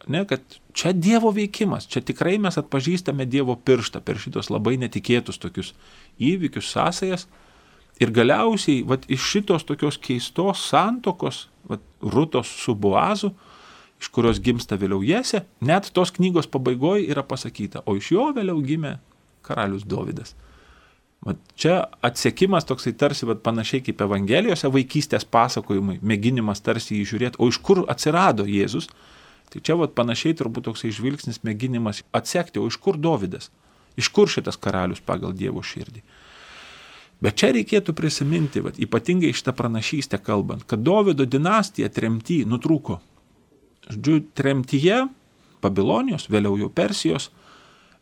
ne, kad čia Dievo veikimas, čia tikrai mes atpažįstame Dievo pirštą per šitos labai netikėtus tokius įvykius, sąsajas. Ir galiausiai, vat, iš šitos tokios keistos santokos, vat, Rutos su Boazu, iš kurios gimsta vėliau Jėse, net tos knygos pabaigoje yra pasakyta, o iš jo vėliau gimė karalius Dovydas. Vat čia atsiekimas toksai tarsi vat, panašiai kaip Evangelijose vaikystės pasakojimai, mėginimas tarsi jį žiūrėti, o iš kur atsirado Jėzus. Tai čia vat, panašiai turbūt toksai žvilgsnis mėginimas atsekti, o iš kur Dovydas, iš kur šitas karalius pagal Dievo širdį. Bet čia reikėtų prisiminti, vat, ypatingai šitą pranašystę kalbant, kad Davido dinastija tremty nutrūko. Žodžiu, tremtyje, Babilonijos, vėliau jau Persijos,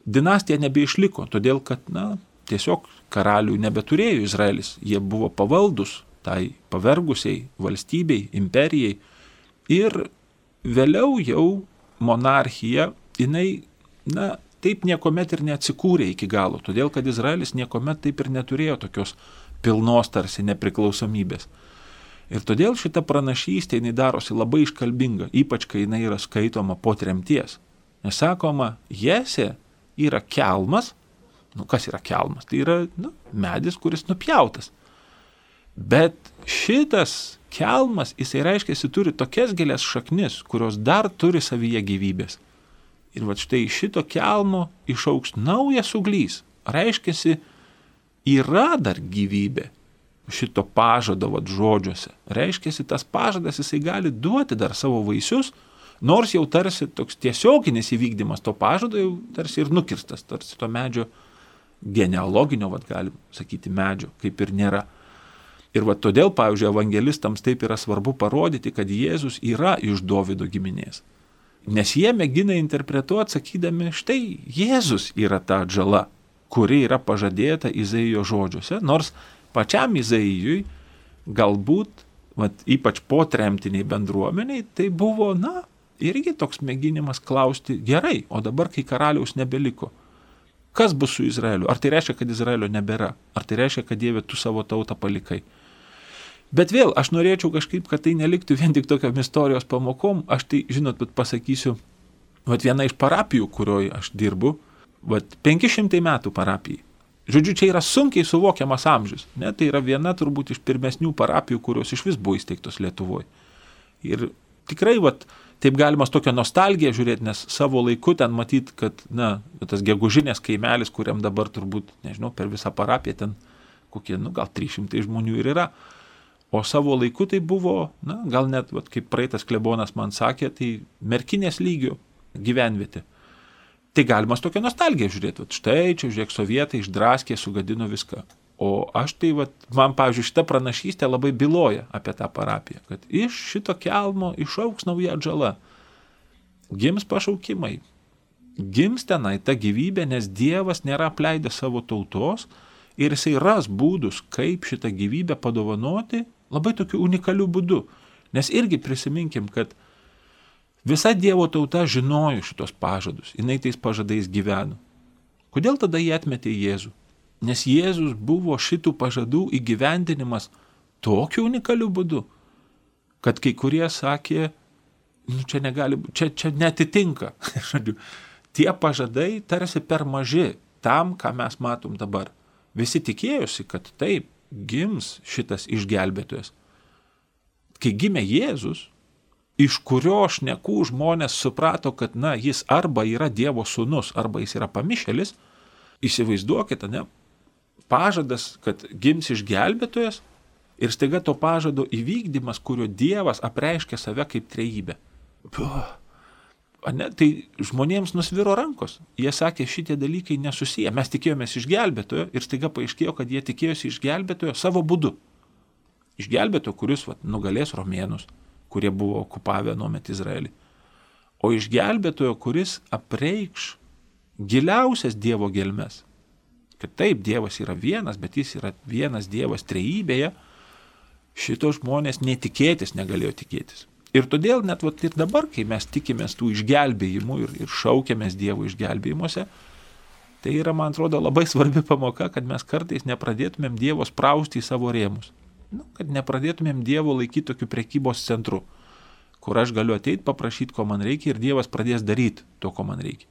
dinastija nebeišliko, todėl kad, na, tiesiog karalių nebeturėjo Izraelis, jie buvo pavaldus tai pavergusiai valstybei, imperijai ir vėliau jau monarchija, jinai, na, taip niekuomet ir neatsikūrė iki galo, todėl kad Izraelis niekuomet taip ir neturėjo tokios pilnos tarsi nepriklausomybės. Ir todėl šita pranašystė jinai darosi labai iškalbinga, ypač kai jinai yra skaitoma po tremties. Nesakoma, Jesė yra kelmas, nu kas yra kelmas, tai yra nu, medis, kuris nupjautas. Bet šitas kelmas, jisai reiškia, jisai turi tokias gilias šaknis, kurios dar turi savyje gyvybės. Ir va štai šito kelmo išauks naujas uglys. Reiškia, yra dar gyvybė šito pažado vad žodžiuose. Reiškia, tas pažadas jisai gali duoti dar savo vaisius, nors jau tarsi toks tiesioginis įvykdymas to pažado jau tarsi ir nukirstas, tarsi to medžio genealoginio, vad galim sakyti, medžio, kaip ir nėra. Ir va todėl, pavyzdžiui, evangelistams taip yra svarbu parodyti, kad Jėzus yra iš Davido giminės. Nes jie mėgina interpretuoti, sakydami, štai Jėzus yra ta atžala, kuri yra pažadėta Izaijo žodžiuose, nors pačiam Izaijui galbūt, vat, ypač po tremtiniai bendruomeniai, tai buvo, na, irgi toks mėginimas klausti, gerai, o dabar, kai karaliaus nebeliko, kas bus su Izraeliu? Ar tai reiškia, kad Izraelio nebėra? Ar tai reiškia, kad Dieve tu savo tautą palikai? Bet vėl aš norėčiau kažkaip, kad tai neliktų vien tik tokiam istorijos pamokom. Aš tai, žinot, bet pasakysiu, vat viena iš parapijų, kurioje aš dirbu, vat 500 metų parapijai. Žodžiu, čia yra sunkiai suvokiamas amžius. Ne? Tai yra viena turbūt iš pirmesnių parapijų, kurios iš vis buvo įsteigtos Lietuvoje. Ir tikrai, vat, taip galima tokią nostalgiją žiūrėti, nes savo laiku ten matyt, kad, na, tas gegužinės kaimelis, kuriam dabar turbūt, nežinau, per visą parapiją ten kokie, nu, gal 300 žmonių ir yra. O savo laiku tai buvo, na, gal net, vat, kaip praeitas klebonas man sakė, tai merkinės lygių gyvenvietė. Tai galima tokią nostalgiją žiūrėti, vat, štai čia, žiūrėk, sovietai išdraskė, sugadino viską. O aš tai, vat, man, pavyzdžiui, šita pranašystė labai byloja apie tą parapiją, kad iš šito kelmo išauks nauja atžala. Gims pašaukimai, gims tenai ta gyvybė, nes Dievas nėra apleidęs savo tautos ir jisai ras būdus, kaip šitą gyvybę padovanoti Labai tokiu unikaliu būdu. Nes irgi prisiminkim, kad visa Dievo tauta žinojo šitos pažadus, jinai tais pažadais gyveno. Kodėl tada jie atmetė Jėzų? Nes Jėzus buvo šitų pažadų įgyvendinimas tokiu unikaliu būdu, kad kai kurie sakė, nu, čia negali, čia, čia netitinka. Tie pažadai tarsi per maži tam, ką mes matom dabar. Visi tikėjosi, kad taip gims šitas išgelbėtojas. Kai gimė Jėzus, iš kurio šnekų žmonės suprato, kad, na, jis arba yra Dievo sūnus, arba jis yra pamišelis, įsivaizduokite, ne, pažadas, kad gims išgelbėtojas ir staiga to pažado įvykdymas, kurio Dievas apreiškia save kaip trejybė. Puh. Ne, tai žmonėms nusviro rankos. Jie sakė, šitie dalykai nesusiję. Mes tikėjomės išgelbėtojo ir staiga paaiškėjo, kad jie tikėjosi išgelbėtojo savo būdu. Išgelbėtojo, kuris vat, nugalės romėnus, kurie buvo okupavę nuomet Izraelį. O išgelbėtojo, kuris apreikš giliausias Dievo gelmes. Kad taip, Dievas yra vienas, bet jis yra vienas Dievas trejybėje, šito žmonės netikėtis negalėjo tikėtis. Ir todėl net vat, ir dabar, kai mes tikimės tų išgelbėjimų ir, ir šaukiamės Dievo išgelbėjimuose, tai yra, man atrodo, labai svarbi pamoka, kad mes kartais nepradėtumėm Dievo sprausti į savo rėmus. Nu, kad nepradėtumėm Dievo laikyti tokiu prekybos centru, kur aš galiu ateiti, paprašyti, ko man reikia ir Dievas pradės daryti to, ko man reikia.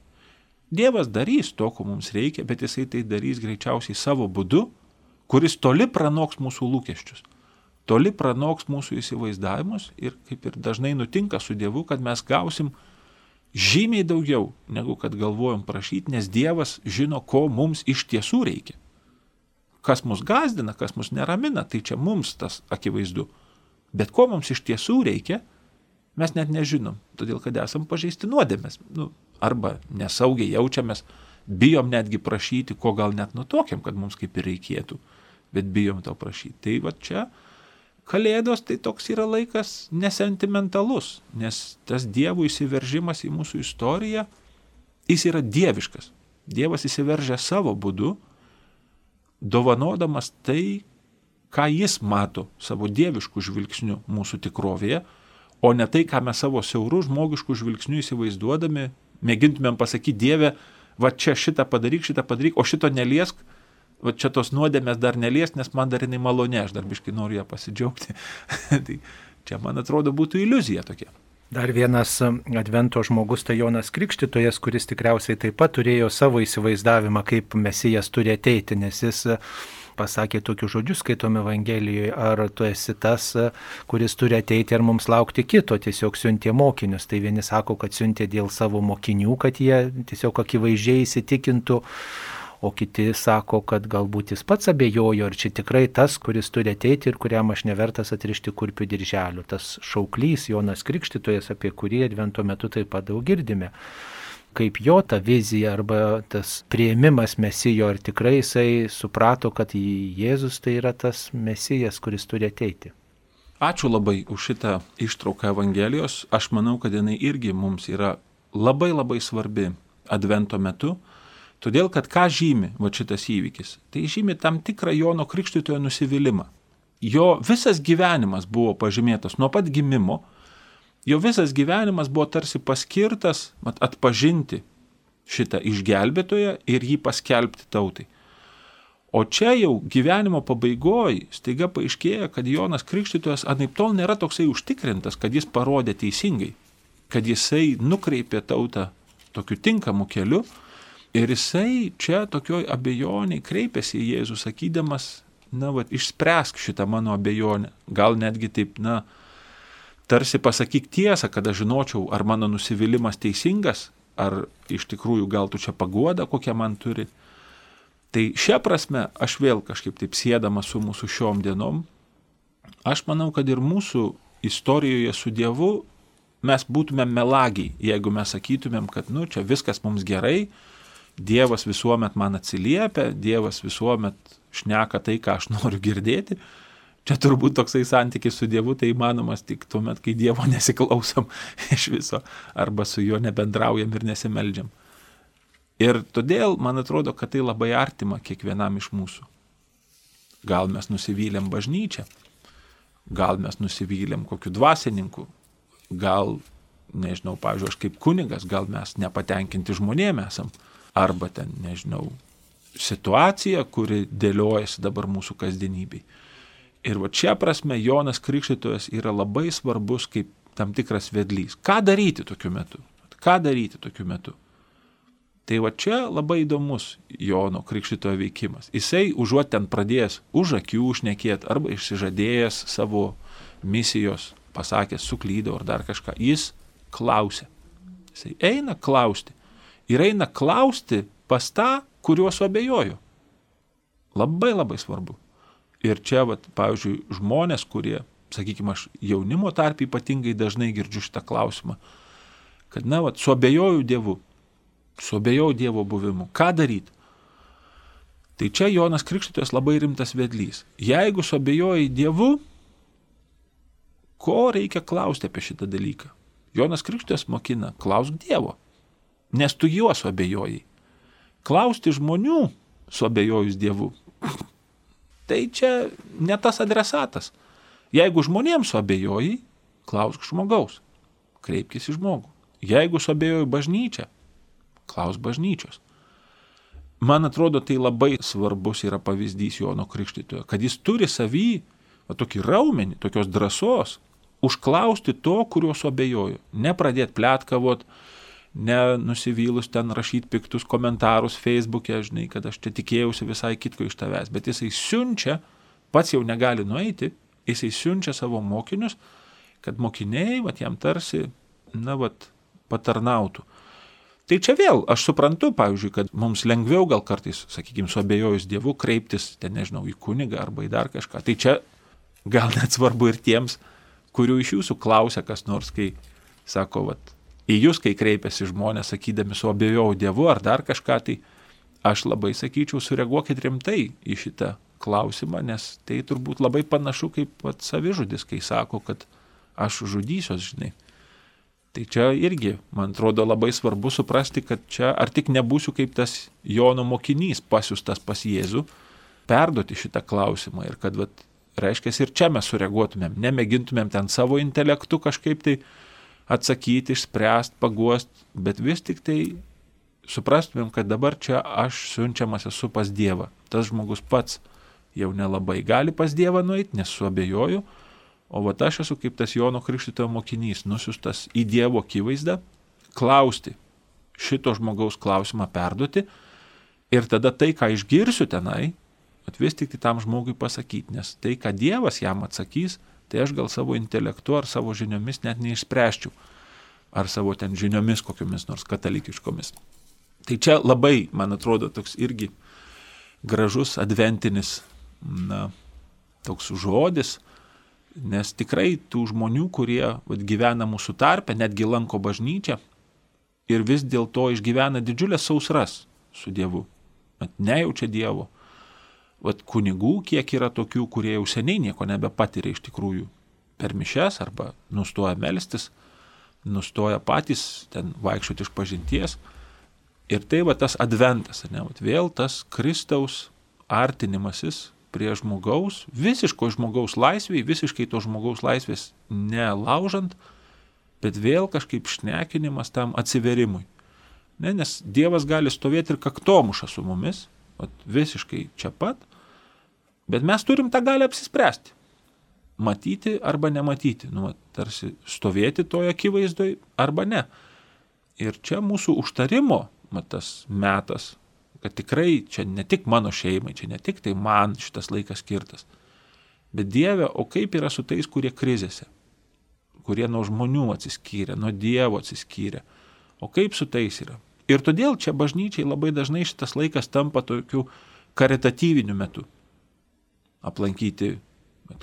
Dievas darys to, ko mums reikia, bet jisai tai darys greičiausiai savo būdu, kuris toli pranoks mūsų lūkesčius toli pranoks mūsų įsivaizdavimus ir kaip ir dažnai nutinka su Dievu, kad mes gausim žymiai daugiau, negu kad galvojom prašyti, nes Dievas žino, ko mums iš tiesų reikia. Kas mus gazdina, kas mus neramina, tai čia mums tas akivaizdu. Bet ko mums iš tiesų reikia, mes net nežinom, todėl kad esam pažeisti nuodėmės. Nu, arba nesaugiai jaučiamės, bijom netgi prašyti, ko gal net nutokiam, kad mums kaip ir reikėtų, bet bijom to prašyti. Tai va čia Kalėdos tai toks yra laikas nesentimentalus, nes tas dievų įsiveržimas į mūsų istoriją, jis yra dieviškas. Dievas įsiveržia savo būdu, dovanodamas tai, ką jis mato savo dieviškų žvilgsnių mūsų tikrovėje, o ne tai, ką mes savo siaurų žmogiškų žvilgsnių įsivaizduodami, mėgintumėm pasakyti Dievę, va čia šitą padaryk, šitą padaryk, o šito neliesk, va čia tos nuodėmės dar nelies, nes man dar jinai malonė, aš dar biškai noriu ją pasidžiaugti. tai čia, man atrodo, būtų iliuzija tokia. Dar vienas advento žmogus tai Jonas Krikštytojas, kuris tikriausiai taip pat turėjo savo įsivaizdavimą, kaip mesijas turi ateiti, nes jis pasakė tokius žodžius, skaitome Evangelijoje, ar tu esi tas, kuris turi ateiti ir mums laukti kito, tiesiog siuntė mokinius. Tai vieni sako, kad siuntė dėl savo mokinių, kad jie tiesiog akivaizdžiai įsitikintų o kiti sako, kad galbūt jis pats abejojo, ar čia tikrai tas, kuris turi ateiti ir kuriam aš nevertas atrišti kurpių dirželių. Tas šauklys Jonas Krikštytojas, apie kurį advento metu taip pat daug girdime kaip jo ta vizija arba tas prieimimas mesijo, ar tikrai jisai suprato, kad Jėzus tai yra tas mesijas, kuris turi ateiti. Ačiū labai už šitą ištrauką Evangelijos. Aš manau, kad jinai irgi mums yra labai labai svarbi advento metu, Todėl, kad ką žymi va šitas įvykis? Tai žymi tam tikrą Jono Krikštytojo nusivylimą. Jo visas gyvenimas buvo pažymėtas nuo pat gimimo, jo visas gyvenimas buvo tarsi paskirtas mat, atpažinti šitą išgelbėtoją ir jį paskelbti tautai. O čia jau gyvenimo pabaigoje staiga paaiškėja, kad Jonas Krikštytojas anaip tol nėra toksai užtikrintas, kad jis parodė teisingai, kad jisai nukreipė tautą tokiu tinkamu keliu, Ir jisai čia tokioj abejoniai kreipiasi į Jėzų, sakydamas, na, va, išspręsk šitą mano abejonę. Gal netgi taip, na, tarsi pasakyk tiesą, kad aš žinočiau, ar mano nusivylimas teisingas, ar iš tikrųjų gal tu čia pagoda, kokią man turi. Tai šią prasme aš vėl kažkaip taip sėdama su mūsų šiom dienom, aš manau, kad ir mūsų istorijoje su Dievu mes būtume melagiai, jeigu mes sakytumėm, kad, nu, čia viskas mums gerai, Dievas visuomet man atsiliepia, Dievas visuomet šneka tai, ką aš noriu girdėti. Čia turbūt toksai santykis su Dievu tai įmanomas tik tuomet, kai Dievo nesiklausom iš viso arba su juo nebendraujam ir nesimeldžiam. Ir todėl man atrodo, kad tai labai artima kiekvienam iš mūsų. Gal mes nusivylėm bažnyčią, gal mes nusivylėm kokiu dvasininku, gal, nežinau, pavyzdžiui, aš kaip kunigas, gal mes nepatenkinti žmonėmis esam arba ten, nežinau, situacija, kuri dėliojasi dabar mūsų kasdienybei. Ir va čia prasme Jonas Krikštytojas yra labai svarbus kaip tam tikras vedlys. Ką daryti tokiu metu? Ką daryti tokiu metu? Tai va čia labai įdomus Jono Krikštytojo veikimas. Jisai užuot ten pradėjęs už akių užnekėti arba išsižadėjęs savo misijos, pasakęs suklydau ar dar kažką, jis klausia. Jisai eina klausti. Ir eina klausti pas tą, kuriuo suabejoju. Labai labai svarbu. Ir čia, vat, pavyzdžiui, žmonės, kurie, sakykime, aš jaunimo tarp ypatingai dažnai girdžiu šitą klausimą, kad, na, vat, suabejoju Dievu, suabejoju Dievo buvimu, ką daryti? Tai čia Jonas Krikštytojas labai rimtas vedlys. Jeigu suabejoji Dievu, ko reikia klausti apie šitą dalyką? Jonas Krikštytojas mokina, klausk Dievo, nes tu juos suabejojai. Klausti žmonių, suabejojus Dievu, tai čia ne tas adresatas. Jeigu žmonėms suabejoji, klausk žmogaus, kreipkis į žmogų. Jeigu suabejoji bažnyčią, klausk bažnyčios. Man atrodo, tai labai svarbus yra pavyzdys Jono Krikštytojo, kad jis turi savy va, tokį raumenį, tokios drąsos, užklausti to, kuriuo suabejoju. Nepradėti plėtkavot, nenusivylus ten rašyti piktus komentarus Facebook'e, žinai, kad aš čia tikėjausi visai kitko iš tavęs, bet jisai siunčia, pats jau negali nueiti, jisai siunčia savo mokinius, kad mokiniai, va, jam tarsi, na, va, patarnautų. Tai čia vėl, aš suprantu, pavyzdžiui, kad mums lengviau gal kartais, sakykime, suabejojus Dievu, kreiptis, ten nežinau, į kunigą arba į dar kažką. Tai čia gal net svarbu ir tiems, kurių iš jūsų klausia kas nors, kai sako, vat, į jūs, kai kreipiasi žmonės, sakydami suabejojau Dievu ar dar kažką, tai aš labai sakyčiau, sureaguokit rimtai į šitą klausimą, nes tai turbūt labai panašu kaip pat savižudis, kai sako, kad aš žudysiuos, žinai. Tai čia irgi, man atrodo, labai svarbu suprasti, kad čia ar tik nebūsiu kaip tas Jono mokinys pasiustas pas Jėzų, perduoti šitą klausimą ir kad, vat, reiškia, ir čia mes sureaguotumėm, nemėgintumėm ten savo intelektu kažkaip tai atsakyti, išspręsti, paguost, bet vis tik tai suprastumėm, kad dabar čia aš siunčiamas esu pas Dievą. Tas žmogus pats jau nelabai gali pas Dievą nueiti, nes suabejoju, o va aš esu kaip tas Jono Krikštitojo mokinys, nusiustas į Dievo akivaizdą, klausti šito žmogaus klausimą perduoti ir tada tai, ką išgirsiu tenai, vis tik tai tam žmogui pasakyti, nes tai, ką Dievas jam atsakys, tai aš gal savo intelektu ar savo žiniomis net neišspręščiau. Ar savo ten žiniomis kokiomis nors katalikiškomis. Tai čia labai, man atrodo, toks irgi gražus adventinis, na, toks žodis, nes tikrai tų žmonių, kurie vat, gyvena mūsų tarpe, netgi lanko bažnyčią ir vis dėlto išgyvena didžiulės sausras su Dievu, mat nejaučia Dievo, vat kunigų, kiek yra tokių, kurie jau seniai nieko nebepatiria iš tikrųjų per mišes arba nustoja melstis, nustoja patys ten vaikščioti iš pažinties. Ir tai va tas adventas, ne, vat vėl tas Kristaus artinimasis prie žmogaus, visiško žmogaus laisvėje, visiškai to žmogaus laisvės nelaužant, bet vėl kažkaip šnekinimas tam atsiverimui. Ne, nes Dievas gali stovėti ir kaktomuša su mumis, vat, visiškai čia pat, Bet mes turim tą galę apsispręsti. Matyti arba nematyti. Nu, tarsi stovėti toje akivaizdoj arba ne. Ir čia mūsų užtarimo tas metas, kad tikrai čia ne tik mano šeimai, čia ne tik tai man šitas laikas skirtas. Bet Dieve, o kaip yra su tais, kurie krizėse, kurie nuo žmonių atsiskyrė, nuo Dievo atsiskyrė. O kaip su tais yra? Ir todėl čia bažnyčiai labai dažnai šitas laikas tampa tokiu karitatyviniu metu aplankyti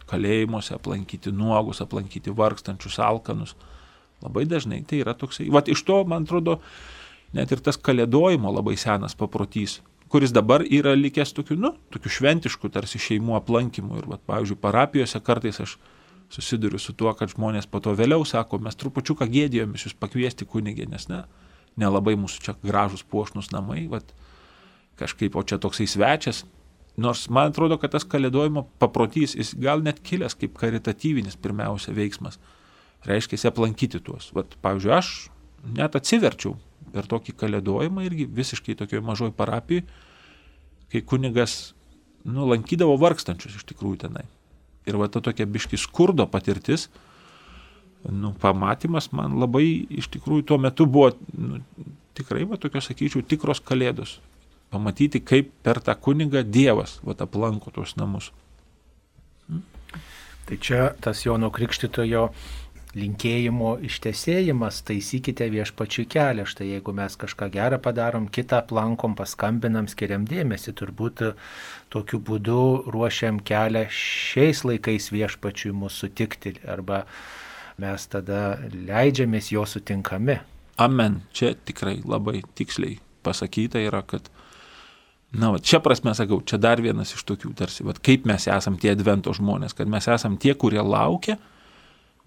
kalėjimuose, aplankyti nuogus, aplankyti vargstančius alkanus. Labai dažnai tai yra toksai. Vat iš to, man atrodo, net ir tas kalėdojimo labai senas paprotys, kuris dabar yra likęs tokiu, nu, tokiu šventišku tarsi šeimų aplankimu. Ir, vat, pavyzdžiui, parapijose kartais aš susiduriu su tuo, kad žmonės po to vėliau sako, mes trupučiuką gėdėjomės jūs pakviesti kunigė, nes ne, nelabai mūsų čia gražus puošnus namai, vat, kažkaip, o čia toksai svečias, Nors man atrodo, kad tas kalėdojimo paprotys, jis gal net kilęs kaip karitatyvinis pirmiausia veiksmas. Reiškia, aplankyti tuos. Vat, pavyzdžiui, aš net atsiverčiau per tokį kalėdojimą irgi visiškai tokioje mažoje parapijoje, kai kunigas, nu, lankydavo vargstančius iš tikrųjų tenai. Ir va ta tokia biški skurdo patirtis, nu, pamatymas man labai iš tikrųjų tuo metu buvo nu, tikrai, va tokios, sakyčiau, tikros kalėdos. Pamatyti, kaip per tą kunigą Dievas va aplanko tuos namus. Tai čia tas Jono Krikštitojo linkėjimo ištesėjimas, taisykite viešpačių kelią. Štai jeigu mes kažką gerą padarom, kitą aplankom, paskambinam, skiriam dėmesį, turbūt tokiu būdu ruošiam kelią šiais laikais viešpačiui mūsų sutikti arba mes tada leidžiamės jo sutinkami. Amen. Čia tikrai labai tiksliai pasakyta yra, kad Na, va, čia prasme sakau, čia dar vienas iš tokių tarsi, va, kaip mes esam tie advento žmonės, kad mes esam tie, kurie laukia,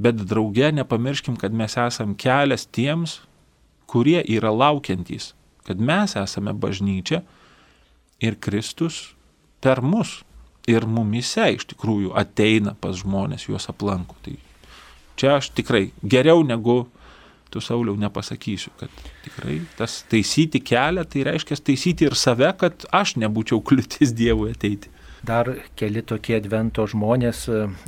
bet drauge nepamirškim, kad mes esam kelias tiems, kurie yra laukiantys, kad mes esame bažnyčia ir Kristus per mus ir mumise iš tikrųjų ateina pas žmonės, juos aplanko. Tai čia aš tikrai geriau negu tu Sauliau nepasakysiu, kad tikrai tas taisyti kelią, tai reiškia taisyti ir save, kad aš nebūčiau kliūtis Dievui ateiti. Dar keli tokie advento žmonės,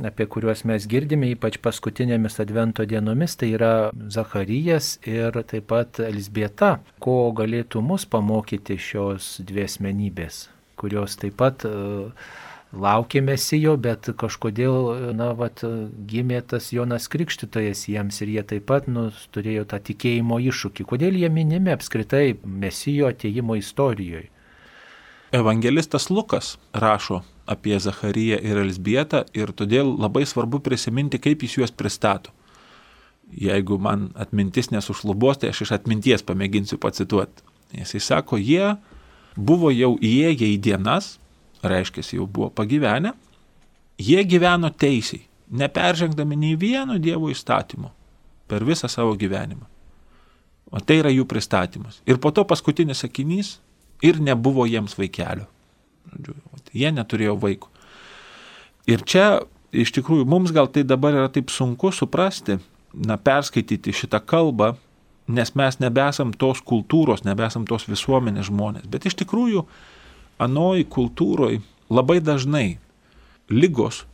apie kuriuos mes girdime, ypač paskutinėmis advento dienomis, tai yra Zacharijas ir taip pat Elsbieta, ko galėtų mus pamokyti šios dvi asmenybės, kurios taip pat uh, laukė mesijo, bet kažkodėl, na, vat, gimė tas Jonas Krikštytojas jiems ir jie taip pat, nu, turėjo tą tikėjimo iššūkį. Kodėl jie minimi apskritai mesijo ateimo istorijoje? Evangelistas Lukas rašo apie Zacharyją ir Elsbietą ir todėl labai svarbu prisiminti, kaip jis juos pristato. Jeigu man atmintis nesušlubos, tai aš iš atminties pamėginsiu pacituoti. Jisai sako, jie buvo jau įėję į dienas, reiškia, jau buvo pagyvenę, jie gyveno teisiai, neperžengdami nei vieno Dievo įstatymo per visą savo gyvenimą. O tai yra jų pristatymas. Ir po to paskutinis sakinys ir nebuvo jiems vaikelio. Jie neturėjo vaikų. Ir čia iš tikrųjų mums gal tai dabar yra taip sunku suprasti, na, perskaityti šitą kalbą, nes mes nebesam tos kultūros, nebesam tos visuomenės žmonės. Bet iš tikrųjų, anoj kultūroje labai dažnai lygos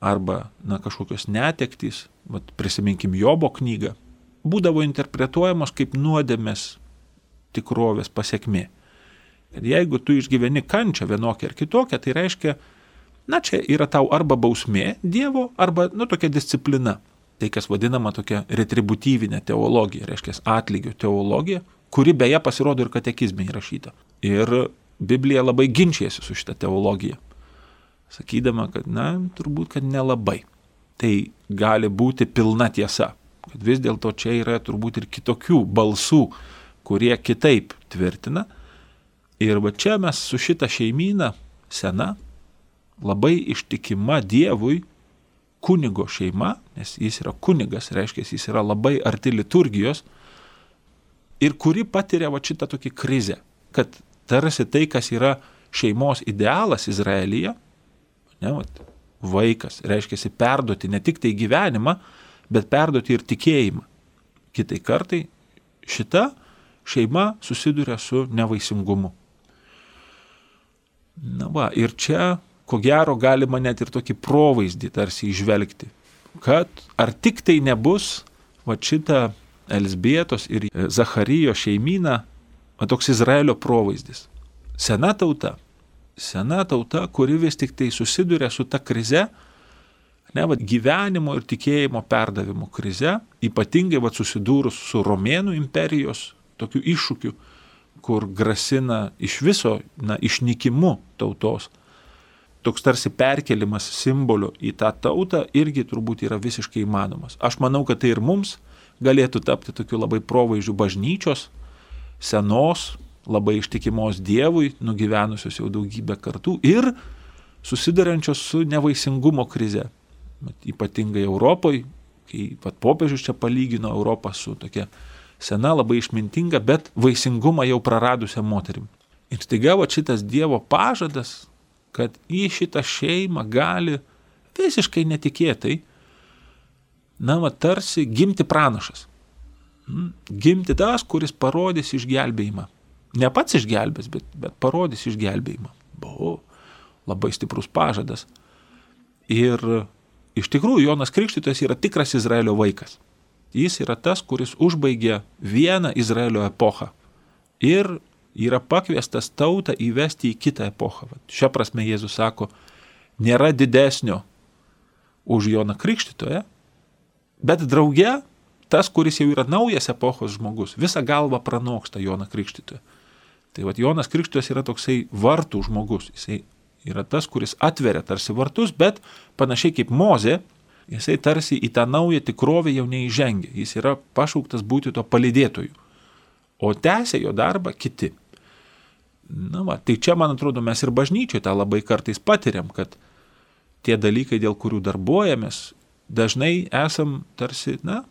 arba na, kažkokios netektys, vat, prisiminkim Jobo knygą, būdavo interpretuojamos kaip nuodėmės tikrovės pasiekmė. Ir jeigu tu išgyveni kančią vienokią ar kitokią, tai reiškia, na čia yra tau arba bausmė Dievo, arba, nu, tokia disciplina. Tai kas vadinama tokia retributyvinė teologija, reiškia atlygio teologija, kuri beje pasirodo ir katekizme įrašyta. Ir Biblija labai ginčiasi su šitą teologiją, sakydama, kad, na, turbūt, kad nelabai. Tai gali būti pilna tiesa, kad vis dėlto čia yra turbūt ir kitokių balsų, kurie kitaip tvirtina, Ir va čia mes su šita šeimyna sena, labai ištikima Dievui, kunigo šeima, nes jis yra kunigas, reiškia, jis yra labai arti liturgijos, ir kuri patiria va šitą tokį krizę, kad tarsi tai, kas yra šeimos idealas Izraelyje, ne, va, vaikas, reiškia, perduoti ne tik tai gyvenimą, bet perduoti ir tikėjimą. Kitai kartai šita šeima susiduria su nevaisingumu. Na va, ir čia, ko gero, galima net ir tokį provaizdį tarsi išvelgti, kad ar tik tai nebus va šita Elsbietos ir Zacharyjo šeimyna, va toks Izraelio provaizdis. Sena tauta, sena tauta, kuri vis tik tai susiduria su ta krize, ne, va, gyvenimo ir tikėjimo perdavimo krize, ypatingai va, susidūrus su Romėnų imperijos tokiu iššūkiu, kur grasina iš viso na, išnykimu tautos. Toks tarsi perkelimas simbolių į tą tautą irgi turbūt yra visiškai įmanomas. Aš manau, kad tai ir mums galėtų tapti tokiu labai provaizdžiu bažnyčios, senos, labai ištikimos Dievui, nugyvenusios jau daugybę kartų ir susidarančios su nevaisingumo krize. Ypatingai Europoje, kai pat popiežius čia palygino Europą su tokia sena, labai išmintinga, bet vaisingumą jau praradusią moterim. Ir staiga va šitas Dievo pažadas, kad į šitą šeimą gali visiškai netikėtai, na, va, tarsi gimti pranašas. Gimti tas, kuris parodys išgelbėjimą. Ne pats išgelbės, bet, bet parodys išgelbėjimą. Buvo labai stiprus pažadas. Ir iš tikrųjų Jonas Krikštytojas yra tikras Izraelio vaikas. Jis yra tas, kuris užbaigė vieną Izraelio epochą ir yra pakviestas tautą įvesti į kitą epochą. Šią prasme Jėzus sako, nėra didesnio už Joną Krikštytoją, bet drauge tas, kuris jau yra naujas epochos žmogus, visą galvą pranoksta Joną Krikštytoją. Tai vad Jonas Krikštytojas yra toksai vartų žmogus, jisai yra tas, kuris atveria tarsi vartus, bet panašiai kaip Mozė, jisai tarsi į tą naują tikrovę jau neįžengia. Jis yra pašauktas būti to palidėtoju. O tęsia jo darbą kiti. Na, va, tai čia, man atrodo, mes ir bažnyčioje tą labai kartais patiriam, kad tie dalykai, dėl kurių darbuojamės, dažnai esam tarsi, na,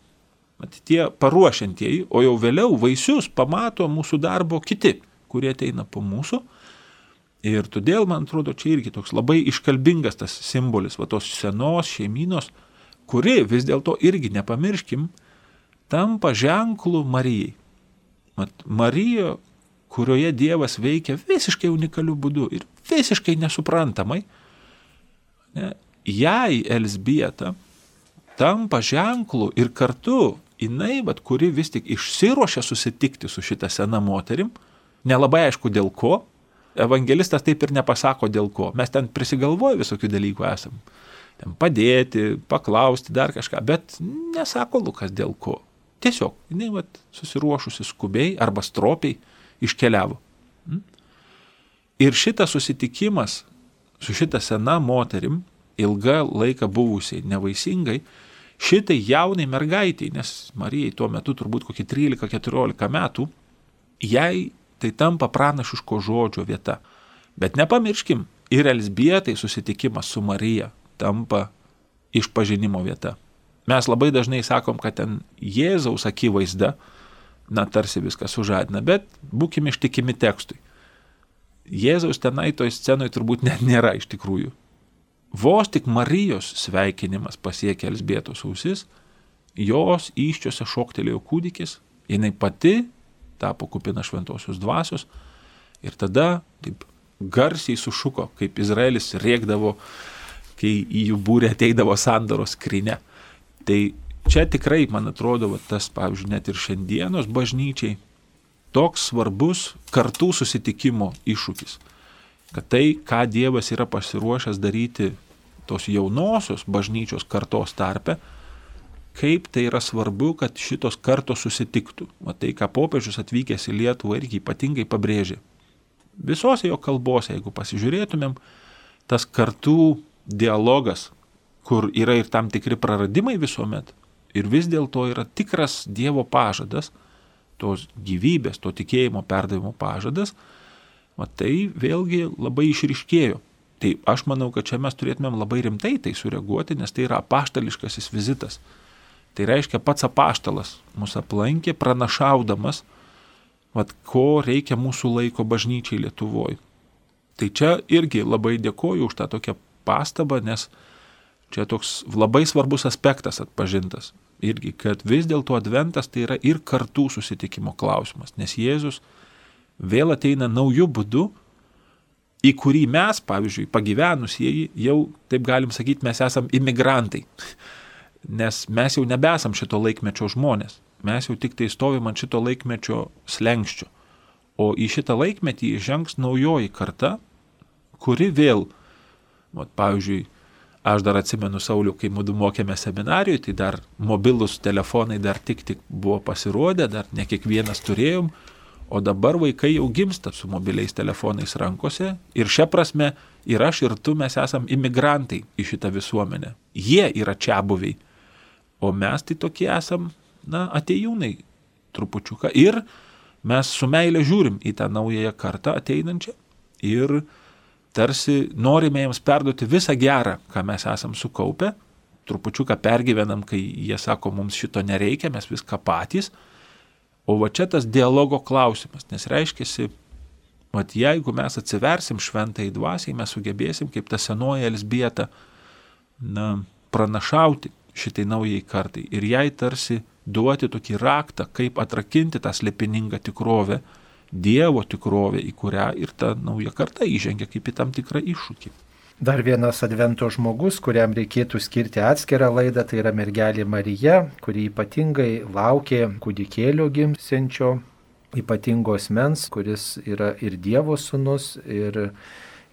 tie paruošiantieji, o jau vėliau vaisius pamato mūsų darbo kiti, kurie ateina po mūsų Ir todėl, man atrodo, čia irgi toks labai iškalbingas tas simbolis, va tos senos šeiminos, kuri vis dėlto irgi nepamirškim, tampa ženklu Marijai. Mat, Marija, kurioje Dievas veikia visiškai unikaliu būdu ir visiškai nesuprantamai, ne, jai Elsbieta tampa ženklu ir kartu jinai, bet kuri vis tik išsiruošia susitikti su šita sena moterim, nelabai aišku dėl ko, evangelistas taip ir nepasako dėl ko. Mes ten prisigalvoję visokių dalykų esam. Ten padėti, paklausti, dar kažką, bet nesako Lukas dėl ko. Tiesiog, jinai vat, susiruošusi skubiai arba stropiai iškeliavo. Hm? Ir šitas susitikimas su šita sena moterim, ilgą laiką buvusiai nevaisingai, šitai jaunai mergaitiai, nes Marijai tuo metu turbūt kokį 13-14 metų, jai tai tampa pranašiško žodžio vieta. Bet nepamirškim, ir Elsbietai susitikimas su Marija tampa išpažinimo vieta. Mes labai dažnai sakom, kad ten Jėzaus akivaizda, na tarsi viskas sužadina, bet būkime ištikimi tekstui. Jėzaus tenai toj scenoje turbūt net nėra iš tikrųjų. Vos tik Marijos sveikinimas pasiekė Elsbietos ausis, jos iščiose šoktelėjo kūdikis, jinai pati tapo kupina šventosios dvasios. Ir tada taip garsiai sušuko, kaip Izraelis rėkdavo, kai į jų būrę ateidavo sandaros skrinė. Tai čia tikrai, man atrodo, va, tas, pavyzdžiui, net ir šiandienos bažnyčiai toks svarbus kartų susitikimo iššūkis. Kad tai, ką Dievas yra pasiruošęs daryti tos jaunosios bažnyčios kartos tarpe, kaip tai yra svarbu, kad šitos kartos susitiktų. O tai, ką popiežius atvykęs į Lietuvą irgi ypatingai pabrėžė. Visose jo kalbose, jeigu pasižiūrėtumėm, tas kartų dialogas, kur yra ir tam tikri praradimai visuomet, ir vis dėlto yra tikras Dievo pažadas, tos gyvybės, to tikėjimo perdavimo pažadas, tai vėlgi labai išriškėjo. Tai aš manau, kad čia mes turėtumėm labai rimtai tai sureaguoti, nes tai yra apaštališkasis vizitas. Tai reiškia pats apaštalas mus aplankė pranašaudamas, vat, ko reikia mūsų laiko bažnyčiai Lietuvoje. Tai čia irgi labai dėkoju už tą tokią pastabą, nes čia toks labai svarbus aspektas atpažintas. Irgi, kad vis dėlto adventas tai yra ir kartų susitikimo klausimas, nes Jėzus vėl ateina naujų būdų, į kurį mes, pavyzdžiui, pagyvenusieji, jau, taip galim sakyti, mes esam imigrantai. Nes mes jau nebesam šito laikmečio žmonės, mes jau tik tai stovim ant šito laikmečio slengščio. O į šitą laikmetį žengs naujoji karta, kuri vėl, vat, pavyzdžiui, aš dar atsimenu Sauliu, kai mūdu mokėme seminarijoje, tai dar mobilus telefonai dar tik tik buvo pasirodę, dar ne kiekvienas turėjom, o dabar vaikai jau gimsta su mobiliais telefonais rankose ir šia prasme ir aš ir tu mes esam imigrantai į šitą visuomenę. Jie yra čia buviai O mes tai tokie esam, na, atejūnai trupučiuką. Ir mes su meilė žiūrim į tą naująją kartą ateinančią ir tarsi norime jiems perduoti visą gerą, ką mes esam sukaupę. Trupučiuką pergyvenam, kai jie sako, mums šito nereikia, mes viską patys. O va čia tas dialogo klausimas, nes reiškia, mat jeigu mes atsiversim šventai dvasiai, mes sugebėsim, kaip ta senoji Elsbieta, na, pranašauti šitai naujai kartai ir jai tarsi duoti tokį raktą, kaip atrakinti tą slėpiningą tikrovę, Dievo tikrovę, į kurią ir ta nauja karta įžengia kaip į tam tikrą iššūkį. Dar vienas Advento žmogus, kuriam reikėtų skirti atskirą laidą, tai yra mergelė Marija, kuri ypatingai laukė kūdikėlio gimsenčio, ypatingos mens, kuris yra ir Dievo sūnus, ir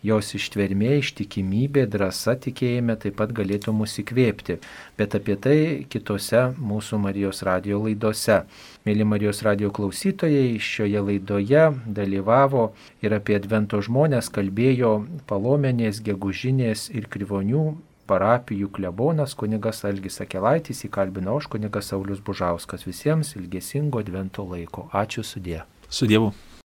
jos ištvermė, ištikimybė, drąsa tikėjime taip pat galėtų mus įkvėpti. Bet apie tai kitose mūsų Marijos radio laidose. Mėly Marijos radio klausytojai, šioje laidoje dalyvavo ir apie Advento žmonės kalbėjo Palomenės, Gegužinės ir Krivonių parapijų klebonas kunigas Algis Akelaitis, įkalbino aš kunigas Saulis Bužauskas. Visiems ilgesingo Advento laiko. Ačiū sudė. Su Dievu.